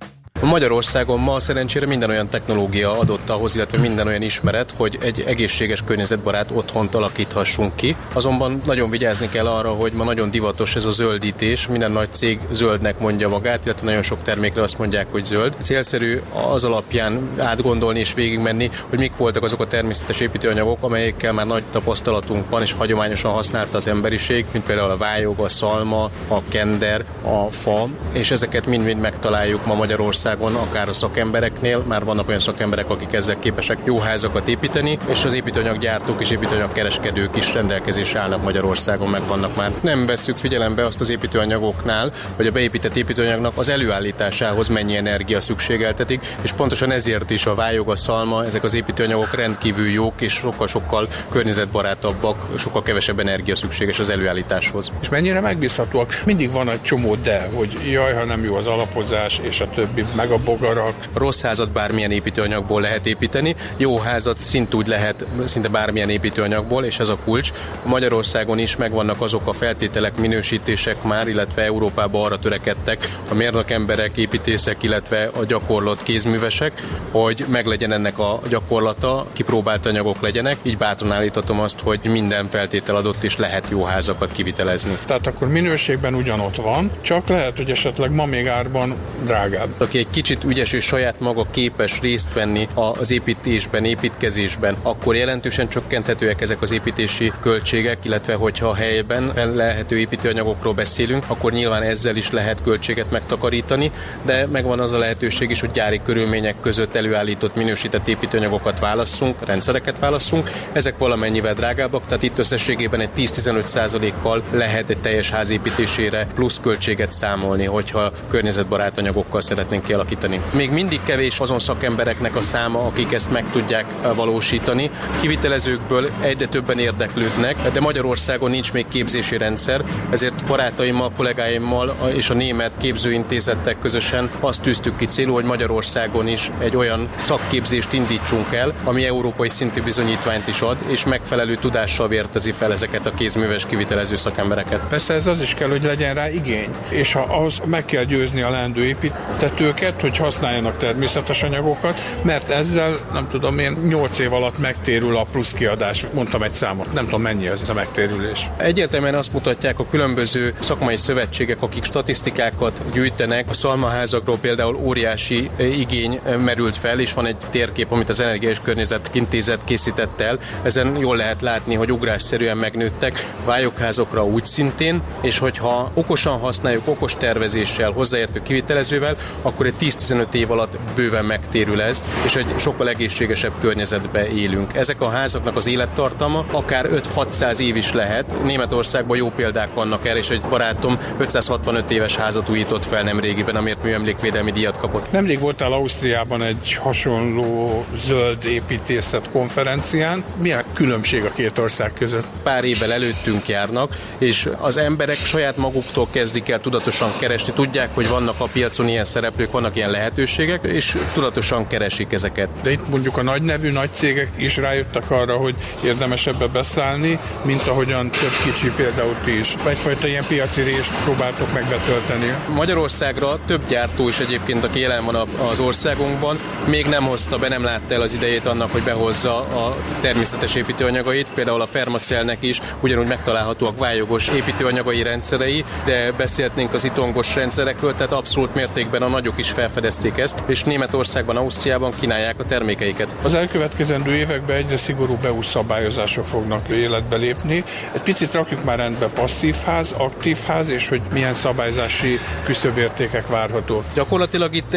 Magyarországon ma szerencsére minden olyan technológia adott ahhoz, illetve minden olyan ismeret, hogy egy egészséges környezetbarát otthont alakíthassunk ki. Azonban nagyon vigyázni kell arra, hogy ma nagyon divatos ez a zöldítés. Minden nagy cég zöldnek mondja magát, illetve nagyon sok termékre azt mondják, hogy zöld. Célszerű az alapján átgondolni és végigmenni, hogy mik voltak azok a természetes építőanyagok, amelyekkel már nagy tapasztalatunk van, és hagyományosan használta az emberiség, mint például a vályog, a szalma, a kender, a fa, és ezeket mind-mind megtaláljuk ma Magyarországon, akár a szakembereknél, már vannak olyan szakemberek, akik ezzel képesek jó házakat építeni, és az építőanyaggyártók és építőanyagkereskedők is rendelkezésre állnak Magyarországon, meg vannak már. Nem vesszük figyelembe azt az építőanyagoknál, hogy a beépített építőanyagnak az előállításához mennyi energia szükségeltetik, és pontosan ezért is a vályog, a szalma, ezek az építőanyagok rendkívül jók, és sokkal-sokkal környezetbarátabbak, sokkal kevesebb energia szükséges az előállításhoz. És mennyire megbízhatóak? Mindig van egy csomó de, hogy jaj, ha nem jó az alapozás, és a többi, meg a bogarak. Rossz házat bármilyen építőanyagból lehet építeni, jó házat szintúgy lehet szinte bármilyen építőanyagból, és ez a kulcs. Magyarországon is megvannak azok a feltételek, minősítések már, illetve Európában arra törekedtek a mérnök emberek, építészek, illetve a gyakorlott kézművesek, hogy meglegyen ennek a gyakorlata, kipróbált anyagok legyenek, így bátran állíthatom azt, hogy minden feltétel adott és lehet jó házakat kivitelezni. Tehát akkor minőségben ugyanott van, csak lehet, hogy esetleg ma még árban drágább. Aki egy kicsit ügyes és saját maga képes részt venni az építésben, építkezésben, akkor jelentősen csökkenthetőek ezek az építési költségek, illetve hogyha a helyben lehető építőanyagokról beszélünk, akkor nyilván ezzel is lehet költséget megtakarítani, de megvan az a lehetőség is, hogy gyári körülmények között előállított minősített építőanyagokat válasszunk, rendszereket válasszunk. Ezek valamennyivel drágábbak, tehát itt összességében egy 10-15 kal lehet egy teljes ház építésére plusz költséget számolni, hogyha környezetbarát anyagokkal szeretnénk kialakítani. Még mindig kevés azon szakembereknek a száma, akik ezt meg tudják eh, valósítani. Kivitelezőkből egyre többen érdeklődnek, de Magyarországon nincs még képzési rendszer, ezért barátaimmal, kollégáimmal és a német képzőintézettek közösen azt tűztük ki célul, hogy Magyarországon is egy olyan szakképzést indítsunk el, ami európai szintű bizonyítványt is ad, és megfelelő tudással vértezi fel ezeket a kézműves kivitelező szakembereket. Persze ez az is kell, hogy legyen rá igény, és ha ahhoz meg kell győzni a leendő építetőket, őket, hogy használjanak természetes anyagokat, mert ezzel, nem tudom én, 8 év alatt megtérül a plusz kiadás. Mondtam egy számot, nem tudom mennyi ez a megtérülés. Egyértelműen azt mutatják a különböző szakmai szövetségek, akik statisztikákat gyűjtenek. A szalmaházakról például óriási eh, igény eh, merült fel, és van egy térkép, amit az Energia és Környezet Intézet készített el. Ezen jól lehet látni, hogy ugrásszerűen megnőttek vályokházokra úgy szintén, és hogyha okosan használjuk, okos tervezéssel, hozzáértő kivitelezővel, akkor egy 10-15 év alatt bőven megtérül ez, és egy sokkal egészségesebb környezetbe élünk. Ezek a házaknak az élettartama akár 5-600 év is lehet. Németországban jó példák vannak erre, és egy barátom 565 éves házat újított fel nem régiben, amiért műemlékvédelmi díjat kapott. Nemrég voltál Ausztriában egy hasonló zöld építészet konferencián. Mi a különbség a két ország között? Pár évvel előttünk járnak, és az emberek saját maguktól kezdik el tudatosan keresni. Tudják, hogy vannak a piacon ilyen szereplők, vannak ilyen lehetőségek, és tudatosan keresik ezeket. De itt mondjuk a nagy nevű nagy cégek is rájöttek arra, hogy érdemes ebbe beszállni, mint ahogyan több kicsi például ti is. Egyfajta ilyen piaci részt próbáltok meg betölteni. Magyarországra több gyártó is egyébként, aki jelen van az országunkban, még nem hozta be, nem látta el az idejét annak, hogy behozza a természetes építőanyagait. Például a Fermacelnek is ugyanúgy megtalálhatóak vályogos építőanyagai rendszerei, de beszélhetnénk az itongos rendszerekről, tehát abszolút mértékben a nagyok is felfedezték ezt, és Németországban, Ausztriában kínálják a termékeiket. Az elkövetkezendő években egyre szigorúbb EU szabályozások fognak életbe lépni. Egy picit rakjuk már rendbe passzív ház, aktív ház, és hogy milyen szabályzási küszöbértékek várhatók. Gyakorlatilag itt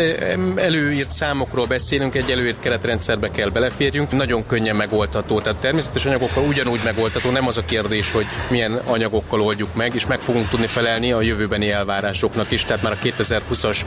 előírt számokról beszélünk, egy előírt keretrendszerbe kell beleférjünk, nagyon könnyen megoldható. Tehát természetes anyagokkal ugyanúgy megoldható, nem az a kérdés, hogy milyen anyagokkal oldjuk meg, és meg fogunk tudni felelni a jövőbeni elvárásoknak is, tehát már a 2020-as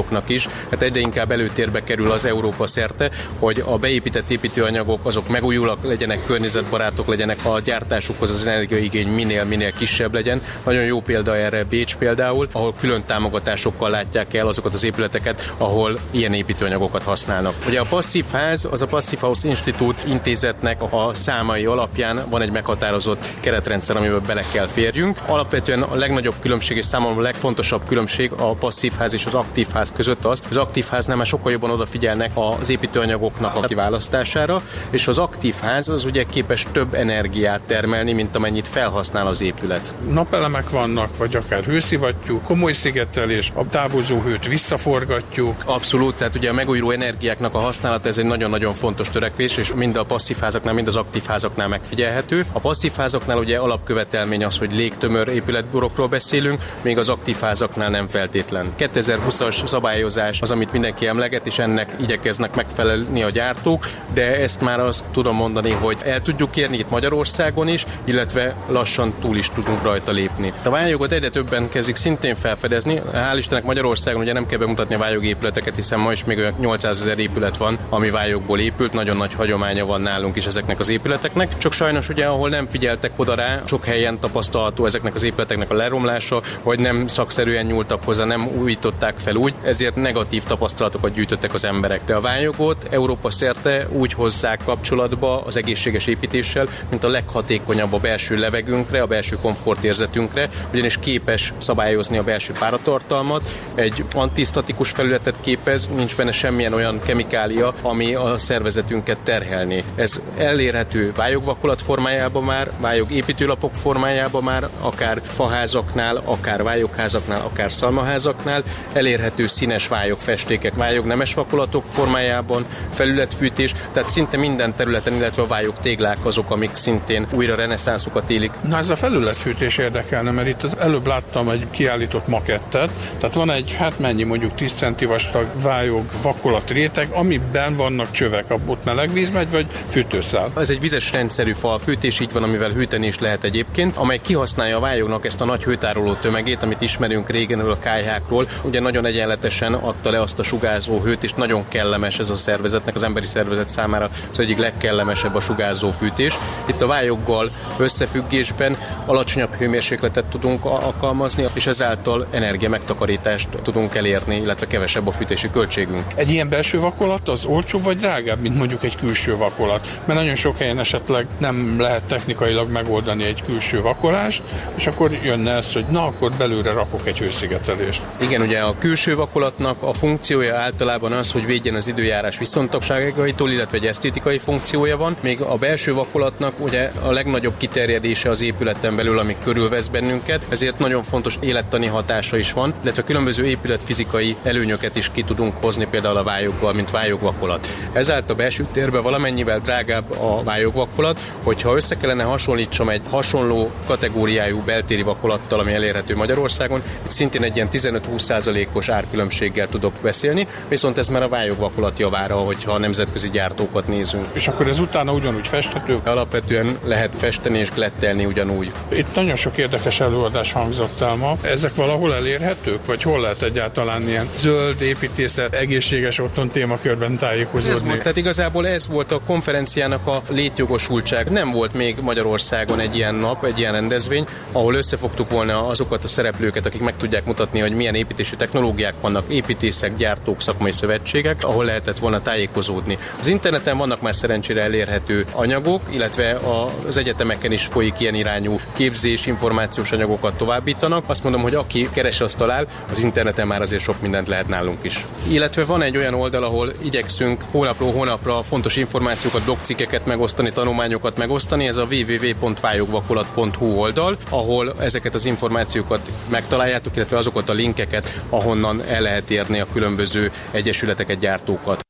előírásoknak is. Hát egyre inkább előtérbe kerül az Európa szerte, hogy a beépített építőanyagok azok megújulak, legyenek környezetbarátok, legyenek a gyártásukhoz az energiaigény minél-minél kisebb legyen. Nagyon jó példa erre Bécs például, ahol külön támogatásokkal látják el azokat az épületeket, ahol ilyen építőanyagokat használnak. Ugye a passzív ház, az a Passive House Institute intézetnek a számai alapján van egy meghatározott keretrendszer, amiben bele kell férjünk. Alapvetően a legnagyobb különbség és számomra a legfontosabb különbség a passzív ház és az aktív ház között az, hogy az aktív háznál már sokkal jobban odafigyelnek az építőanyagoknak a kiválasztására, és az aktív ház az ugye képes több energiát termelni, mint amennyit felhasznál az épület. Napelemek vannak, vagy akár hőszivattyú, komoly szigetelés, a távozó hőt visszaforgatjuk. Abszolút, tehát ugye a megújuló energiáknak a használata ez egy nagyon-nagyon fontos törekvés, és mind a passzív házaknál, mind az aktív házaknál megfigyelhető. A passzív házaknál ugye alapkövetelmény az, hogy légtömör épületborokról beszélünk, még az aktív házaknál nem feltétlen. 2020-as szabályozás az, amit mindenki emleget, és ennek igyekeznek megfelelni a gyártók, de ezt már azt tudom mondani, hogy el tudjuk kérni itt Magyarországon is, illetve lassan túl is tudunk rajta lépni. A vályjogot egyre többen kezdik szintén felfedezni. Hál' Istennek Magyarországon ugye nem kell bemutatni a vályogépületeket, hiszen ma is még olyan 800 ezer épület van, ami vályogból épült, nagyon nagy hagyománya van nálunk is ezeknek az épületeknek. Csak sajnos ugye, ahol nem figyeltek oda rá, sok helyen tapasztalható ezeknek az épületeknek a leromlása, vagy nem szakszerűen nyúltak hozzá, nem újították fel úgy, ezért negatív tapasztalatokat gyűjtöttek az emberek. De a vályjogot Európa szerte úgy hozzák kapcsolatba az egészséges építéssel, mint a leghatékonyabb a belső levegőnkre, a belső komfortérzetünkre, ugyanis képes szabályozni a belső páratartalmat, egy antisztatikus felületet képez, nincs benne semmilyen olyan kemikália, ami a szervezetünket terhelni. Ez elérhető vályogvakolat formájában már, vályog építőlapok formájában már, akár faházaknál, akár vályogházaknál, akár szalmaházaknál, elérhető színes vályog festékek, vályog nemes vakolatok formájában, felületfűtés, tehát szinte minden területen, illetve a vályog téglák azok, amik szintén újra reneszánszukat élik. Na ez a felületfűtés érdekelne, mert itt az előbb láttam egy kiállított makettet, tehát van egy, hát mennyi mondjuk 10 centi vastag vályog vakolat réteg, amiben vannak csövek, ott meleg víz megy, vagy fűtőszál. Ez egy vizes rendszerű falfűtés, így van, amivel hűteni is lehet egyébként, amely kihasználja a vályognak ezt a nagy hőtároló tömegét, amit ismerünk régenről a kályhákról. Ugye nagyon egyenletesen adta le azt a sugárzó hőt, és nagyon kellemes ez a szervezetnek, az emberi szervezet számára az egyik legkellemesebb a sugárzó fűtés. Itt a vályoggal összefüggésben alacsonyabb hőmérsékletet tudunk alkalmazni, és ezáltal energia megtakarítást tudunk elérni, illetve kevesebb a fűtési költségünk. Egy ilyen belső vakolat az olcsóbb vagy drágább, mint mondjuk egy külső vakolat? Mert nagyon sok helyen esetleg nem lehet technikailag megoldani egy külső vakolást, és akkor jönne ez, hogy na, akkor belőle rakok egy hőszigetelést. Igen, ugye a külső vakolatnak a funkciója általában az, hogy védjen az időjárás viszontagságaitól, illetve egy esztétikai funkciója van, még a belső vakolatnak ugye a legnagyobb kiterjedése az épületen belül, ami körülvesz bennünket, ezért nagyon fontos élettani hatása is van, illetve különböző épületfizikai előnyöket is ki tudunk hozni például a vályoggal, mint vályogvakolat. Ezáltal a belső térben valamennyivel drágább a vályogvakolat, hogyha össze kellene hasonlítsam egy hasonló kategóriájú beltéri vakolattal, ami elérhető Magyarországon, itt szintén egy ilyen 15-20%-os árkülönbséggel tudok beszélni, viszont ez már a vályogvakolat javára, hogyha a nemzetközi gyártókat nézünk. És akkor ez utána ugyanúgy festhető? Alapvetően lehet festeni és glettelni ugyanúgy. Itt nagyon sok érdekes előadás hangzott el ma. Ezek valahol elérhetők, vagy hol lehet egyáltalán ilyen zöld építészet, egészséges otthon témakörben Ez tájékozódni? volt, tehát igazából ez volt a konferenciának a létjogosultság. Nem volt még Magyarországon egy ilyen nap, egy ilyen rendezvény, ahol összefogtuk volna azokat a szereplőket, akik meg tudják mutatni, hogy milyen építési technológiák vannak, építészek, gyártók, szakmai szövetségek, ahol lehetett volna tájékozódni. Az interneten vannak már szerencsére elérhető anyagok, illetve az egyetemeken is folyik ilyen irányú képzés, információs anyagokat továbbítanak. Azt mondom, hogy aki keres, azt talál, az interneten már azért sok mindent lehet nálunk is. Illetve van egy olyan oldal, ahol igyekszünk hónapról hónapra fontos információkat, blogcikkeket megosztani, tanulmányokat megosztani, ez a www.vályogvakolat.hu oldal, ahol ezeket az információkat megtaláljátok, illetve azokat a linkeket, ahonnan el lehet érni a különböző egyesületeket, gyártókat.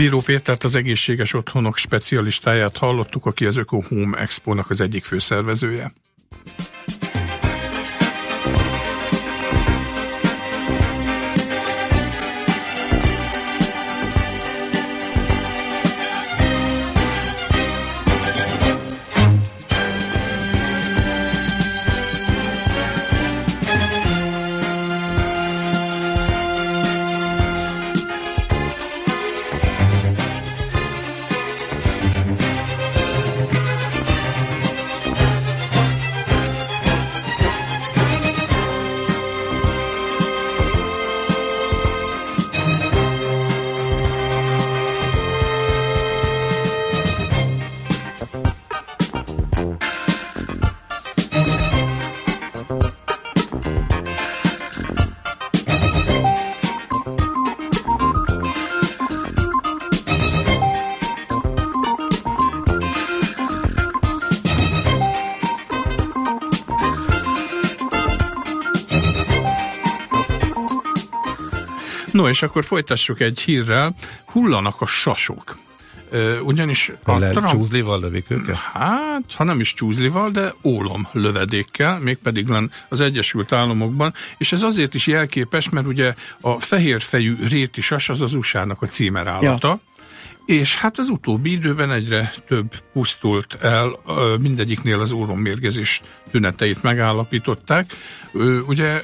Bíró Pétert az egészséges otthonok specialistáját hallottuk, aki az Öko Home Expo-nak az egyik főszervezője. És akkor folytassuk egy hírrel. Hullanak a sasok. Ugyanis a Lehet Trump- csúzlival lövik őket? Hát, ha nem is csúzlival, de ólom lövedékkel, mégpedig len az Egyesült Államokban, és ez azért is jelképes, mert ugye a fehérfejű réti sas az az USA-nak a címerállata, ja. és hát az utóbbi időben egyre több pusztult el, mindegyiknél az órommérgezés tüneteit megállapították. Ugye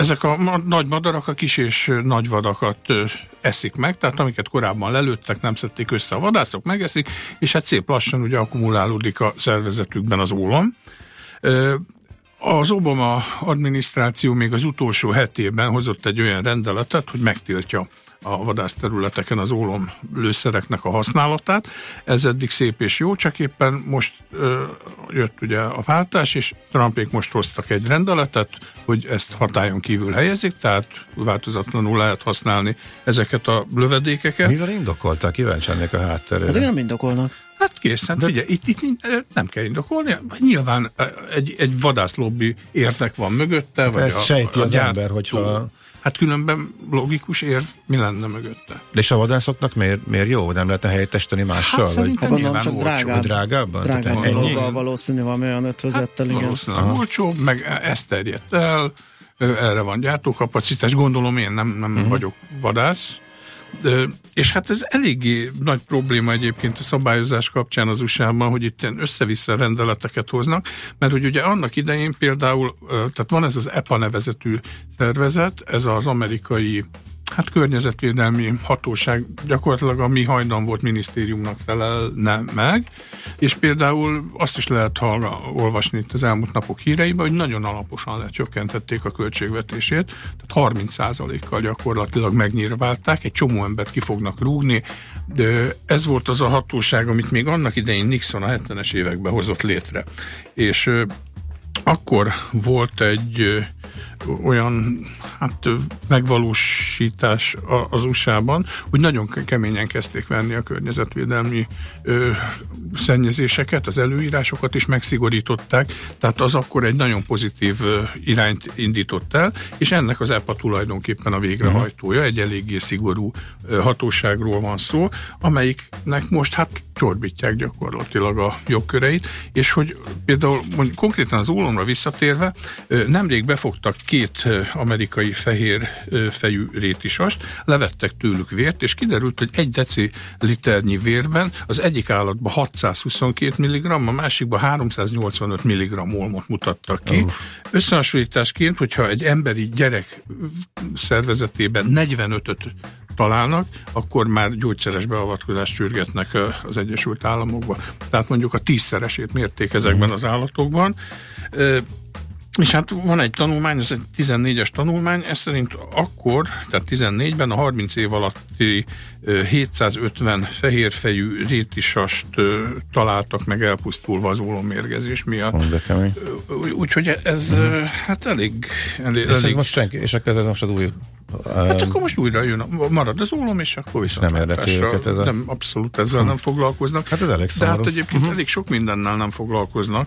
ezek a nagy madarak a kis és nagy vadakat eszik meg, tehát amiket korábban lelőttek, nem szedték össze a vadászok, megeszik, és hát szép lassan ugye akkumulálódik a szervezetükben az ólom. Az Obama adminisztráció még az utolsó hetében hozott egy olyan rendeletet, hogy megtiltja a vadászterületeken az ólom lőszereknek a használatát. Ez eddig szép és jó, csak éppen most ö, jött ugye a váltás, és Trumpék most hoztak egy rendeletet, hogy ezt hatályon kívül helyezik, tehát változatlanul lehet használni ezeket a lövedékeket. Mivel indokolták? Kíváncsi lennék a hátterére. Ezek nem indokolnak. Hát kész, hát figyelj, itt, itt nincs- nem kell indokolni. Nyilván eh, egy, egy vadászlobbi értek van mögötte. Vagy Ezt sejti az gyártó. ember, hogyha- Hát különben logikus érv, mi lenne mögötte? De és a vadászoknak miért, miért jó? Nem lehetne helyettesíteni mással? Hát szerintem Hát gondolom csak drágább. drágábban? Drágább dologgal valószínű valami olyan ötvözettel, igen. Valószínűleg olcsó, meg ez terjedt el, erre van gyártókapacitás, gondolom én nem, nem uh-huh. vagyok vadász, és hát ez eléggé nagy probléma egyébként a szabályozás kapcsán az USA-ban, hogy itt ilyen össze-vissza rendeleteket hoznak, mert hogy ugye annak idején például, tehát van ez az EPA nevezetű szervezet, ez az amerikai hát környezetvédelmi hatóság gyakorlatilag a mi hajdan volt minisztériumnak felelne meg, és például azt is lehet hallga, olvasni itt az elmúlt napok híreiben, hogy nagyon alaposan lecsökkentették a költségvetését, tehát 30%-kal gyakorlatilag megnyírválták, egy csomó embert ki fognak rúgni, de ez volt az a hatóság, amit még annak idején Nixon a 70-es években hozott létre. És akkor volt egy olyan hát, megvalósítás az USA-ban, hogy nagyon ke- keményen kezdték venni a környezetvédelmi ö, szennyezéseket, az előírásokat is megszigorították, tehát az akkor egy nagyon pozitív ö, irányt indított el, és ennek az EPA tulajdonképpen a végrehajtója, egy eléggé szigorú ö, hatóságról van szó, amelyiknek most hát csorbítják gyakorlatilag a jogköreit, és hogy például mondjuk konkrétan az ólomra visszatérve, ö, nemrég befogtak két amerikai fehér fejű rétisast, levettek tőlük vért, és kiderült, hogy egy deciliternyi vérben az egyik állatban 622 mg, a másikban 385 mg olmot mutattak ki. Összehasonlításként, hogyha egy emberi gyerek szervezetében 45-öt találnak, akkor már gyógyszeres beavatkozást sürgetnek az Egyesült Államokba. Tehát mondjuk a tízszeresét mérték ezekben az állatokban. És hát van egy tanulmány, ez egy 14-es tanulmány, ez szerint akkor, tehát 14-ben a 30 év alatti ö, 750 fehérfejű rétisast találtak meg elpusztulva az ólommérgezés miatt. Úgyhogy ez ö, hát elég, elég, És, ez elég most senki, és akkor ez most az új... Hát akkor most újra jön, marad az ólom, és akkor viszont Nem érdekli őket ez a- Nem, abszolút ezzel nem foglalkoznak. Hát ez elég De hát szomorú. egyébként elég sok mindennel nem foglalkoznak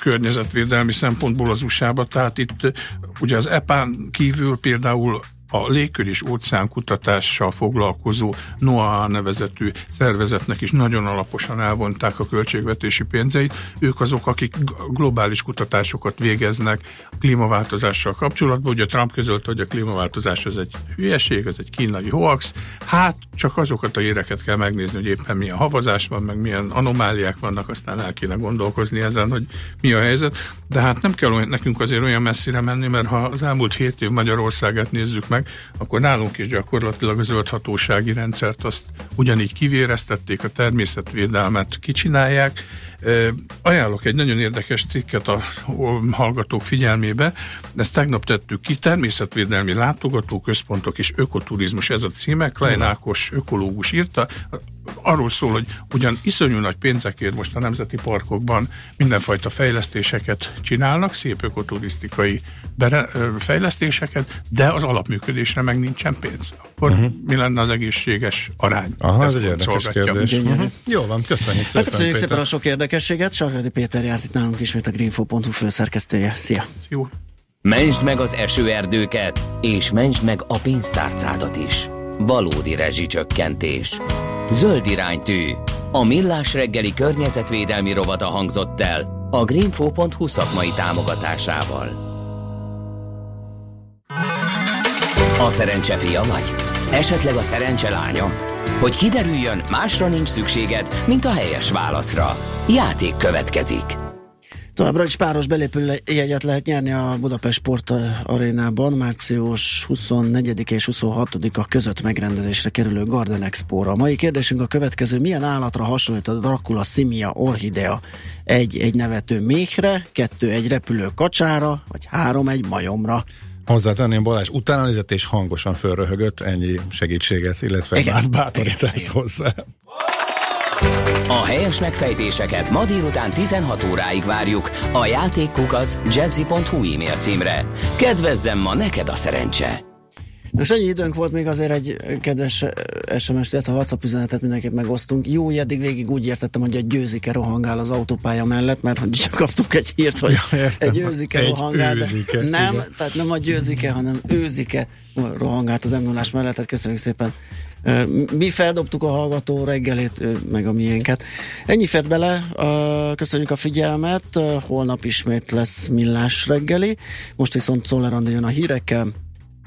környezetvédelmi szempontból az USA-ba, tehát itt ugye az EPA-n kívül például a légkör és óceán kutatással foglalkozó NOAA nevezetű szervezetnek is nagyon alaposan elvonták a költségvetési pénzeit. Ők azok, akik globális kutatásokat végeznek a klímaváltozással kapcsolatban. Ugye Trump közölt, hogy a klímaváltozás ez egy hülyeség, ez egy kínai hoax. Hát csak azokat a éreket kell megnézni, hogy éppen milyen havazás van, meg milyen anomáliák vannak, aztán el kéne gondolkozni ezen, hogy mi a helyzet. De hát nem kell olyan, nekünk azért olyan messzire menni, mert ha az elmúlt hét év Magyarországát nézzük meg, akkor nálunk is gyakorlatilag a zöldhatósági rendszert azt ugyanígy kivéreztették, a természetvédelmet kicsinálják. Ajánlok egy nagyon érdekes cikket a hallgatók figyelmébe, ezt tegnap tettük ki, természetvédelmi látogatóközpontok és ökoturizmus, ez a címe, Klein Ákos ökológus írta, arról szól, hogy ugyan iszonyú nagy pénzekért most a nemzeti parkokban mindenfajta fejlesztéseket csinálnak, szép ökoturisztikai fejlesztéseket, de az alapműködésre meg nincsen pénz. Akkor uh-huh. mi lenne az egészséges arány? Aha, ez egy érdekes kérdés. Mhm. Jó van, köszönjük Hát szépen, köszönjük Péter. szépen a sok érdekességet. Sarkadi Péter járt itt nálunk ismét a greenfo.hu főszerkesztője. Szia! Jó. Mentsd meg az esőerdőket, és mentsd meg a pénztárcádat is. Valódi rezsicsökkentés. Zöld iránytű. A Millás reggeli környezetvédelmi rovata hangzott el a greenfo.hu szakmai támogatásával. A szerencse fia vagy? Esetleg a szerencse lánya? Hogy kiderüljön, másra nincs szükséged, mint a helyes válaszra. Játék következik. Továbbra is páros belépő jegyet lehet nyerni a Budapest Sport Arénában március 24 és 26-a között megrendezésre kerülő Garden Expo-ra. A mai kérdésünk a következő, milyen állatra hasonlít a Dracula Simia Orchidea? Egy, egy nevető méhre, kettő, egy repülő kacsára, vagy három, egy majomra. Hozzátenném Balázs, utána nézett és hangosan fölröhögött, ennyi segítséget, illetve Igen. bátorítást hozzá. A helyes megfejtéseket ma délután 16 óráig várjuk a játékkukac jazzy.hu e-mail címre. Kedvezzem ma neked a szerencse! Most ennyi időnk volt még azért egy kedves SMS-t, illetve WhatsApp üzenetet mindenképp megosztunk. Jó, eddig végig úgy értettem, hogy egy győzike rohangál az autópálya mellett, mert hogy <laughs> csak kaptuk egy hírt, hogy egy őzike Egy rohangál. de őzike, nem, igen. tehát nem a győzike, hanem őzike rohangált az m mellett, tehát köszönjük szépen. Ö, Mi feldobtuk a hallgató reggelét, ö, meg a miénket. Ennyi fért bele, köszönjük a figyelmet, holnap ismét lesz millás reggeli, most viszont Szoller Andi jön a hírekkel,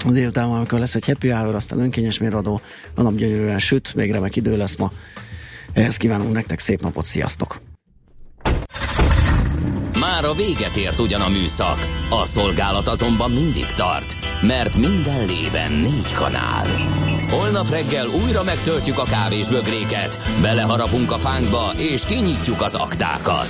Délután valamikor lesz egy happy hour, aztán önkényes mérvadó, a nap gyönyörűen süt, még remek idő lesz ma. Ehhez kívánunk nektek szép napot, sziasztok! Már a véget ért ugyan a műszak, a szolgálat azonban mindig tart, mert minden lében négy kanál. Holnap reggel újra megtöltjük a kávés bögréket, beleharapunk a fánkba és kinyitjuk az aktákat.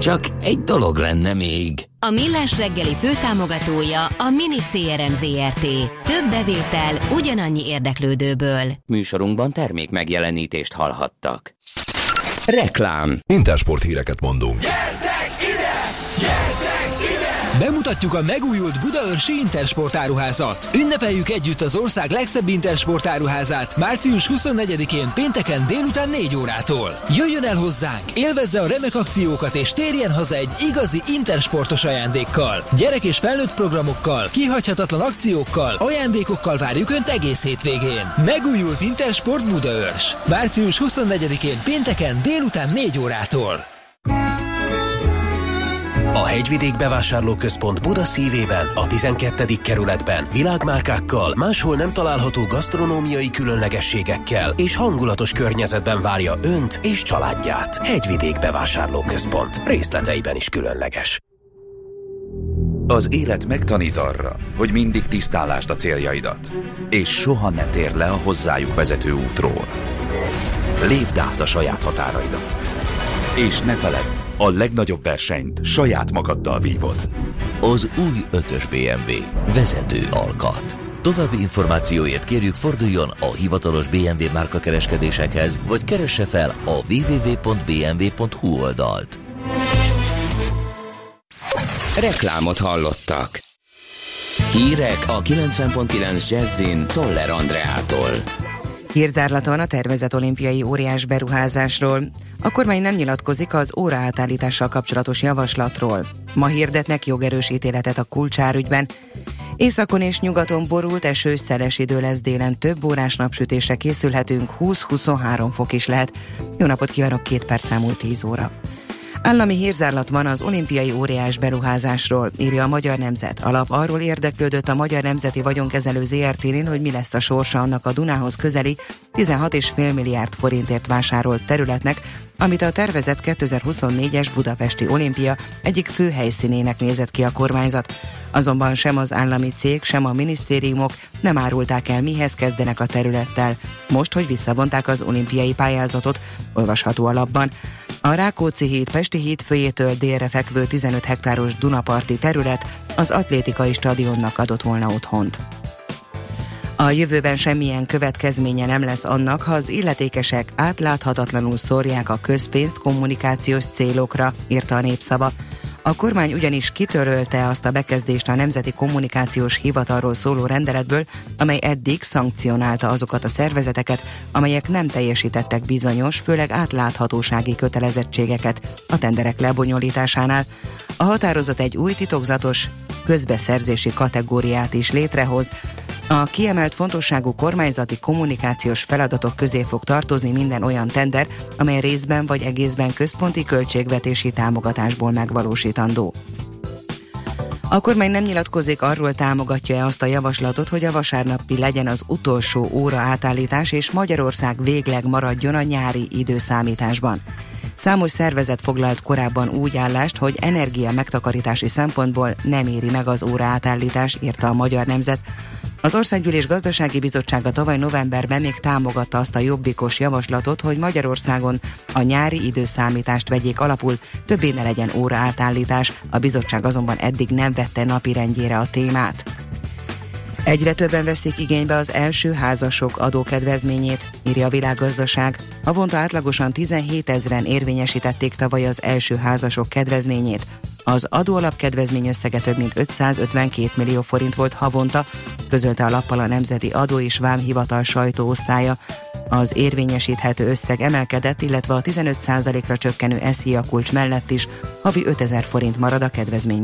Csak egy dolog lenne még. A Millás reggeli főtámogatója a Mini CRM Zrt. Több bevétel ugyanannyi érdeklődőből. Műsorunkban termék megjelenítést hallhattak. Reklám. Intersport híreket mondunk. Bemutatjuk a megújult Budaörsi Intersport áruházat. Ünnepeljük együtt az ország legszebb Intersport áruházát március 24-én pénteken délután 4 órától. Jöjjön el hozzánk, élvezze a remek akciókat és térjen haza egy igazi Intersportos ajándékkal. Gyerek és felnőtt programokkal, kihagyhatatlan akciókkal, ajándékokkal várjuk Önt egész hétvégén. Megújult Intersport Budaörs. Március 24-én pénteken délután 4 órától. A Hegyvidék Bevásárlóközpont Buda szívében, a 12. kerületben világmárkákkal, máshol nem található gasztronómiai különlegességekkel és hangulatos környezetben várja Önt és családját. Hegyvidék Bevásárlóközpont. Részleteiben is különleges. Az élet megtanít arra, hogy mindig tisztálásd a céljaidat, és soha ne tér le a hozzájuk vezető útról. Lépd át a saját határaidat. És ne feledd, a legnagyobb versenyt saját magaddal vívod. Az új 5-ös BMW. Vezető alkat. További információért kérjük forduljon a hivatalos BMW márka kereskedésekhez, vagy keresse fel a www.bmw.hu oldalt. Reklámot hallottak. Hírek a 90.9 Jazzin Toller Andreától. Hírzárlat van a tervezett olimpiai óriás beruházásról. A kormány nem nyilatkozik az óra átállítással kapcsolatos javaslatról. Ma hirdetnek jogerős ítéletet a kulcsárügyben. Északon és nyugaton borult, esős, szeles idő lesz délen, több órás napsütésre készülhetünk, 20-23 fok is lehet. Jó napot kívánok, két perc számúlt 10 óra. Állami hírzárlat van az olimpiai óriás beruházásról, írja a Magyar Nemzet. Alap arról érdeklődött a Magyar Nemzeti Vagyonkezelő ZRT-n, hogy mi lesz a sorsa annak a Dunához közeli 16,5 milliárd forintért vásárolt területnek, amit a tervezett 2024-es budapesti olimpia egyik fő helyszínének nézett ki a kormányzat. Azonban sem az állami cég, sem a minisztériumok nem árulták el, mihez kezdenek a területtel. Most, hogy visszavonták az olimpiai pályázatot, olvasható alapban. A Rákóczi híd Pesti híd főjétől délre fekvő 15 hektáros Dunaparti terület az atlétikai stadionnak adott volna otthont. A jövőben semmilyen következménye nem lesz annak, ha az illetékesek átláthatatlanul szórják a közpénzt kommunikációs célokra, írta a népszava. A kormány ugyanis kitörölte azt a bekezdést a Nemzeti Kommunikációs Hivatalról szóló rendeletből, amely eddig szankcionálta azokat a szervezeteket, amelyek nem teljesítettek bizonyos, főleg átláthatósági kötelezettségeket a tenderek lebonyolításánál. A határozat egy új titokzatos közbeszerzési kategóriát is létrehoz, a kiemelt fontosságú kormányzati kommunikációs feladatok közé fog tartozni minden olyan tender, amely részben vagy egészben központi költségvetési támogatásból megvalósítandó. A kormány nem nyilatkozik arról támogatja-e azt a javaslatot, hogy a vasárnapi legyen az utolsó óra átállítás, és Magyarország végleg maradjon a nyári időszámításban. Számos szervezet foglalt korábban úgy állást, hogy energia megtakarítási szempontból nem éri meg az óra átállítás, írta a Magyar Nemzet. Az Országgyűlés Gazdasági Bizottsága tavaly novemberben még támogatta azt a jobbikos javaslatot, hogy Magyarországon a nyári időszámítást vegyék alapul, többé ne legyen óra átállítás, a bizottság azonban eddig nem vette napirendjére a témát. Egyre többen veszik igénybe az első házasok adókedvezményét, írja a világgazdaság. Havonta átlagosan 17 ezeren érvényesítették tavaly az első házasok kedvezményét. Az adóalapkedvezmény összege több mint 552 millió forint volt havonta, közölte a lappal a Nemzeti Adó és Vámhivatal sajtóosztálya. Az érvényesíthető összeg emelkedett, illetve a 15%-ra csökkenő SZIA kulcs mellett is havi 5000 forint marad a kedvezmény.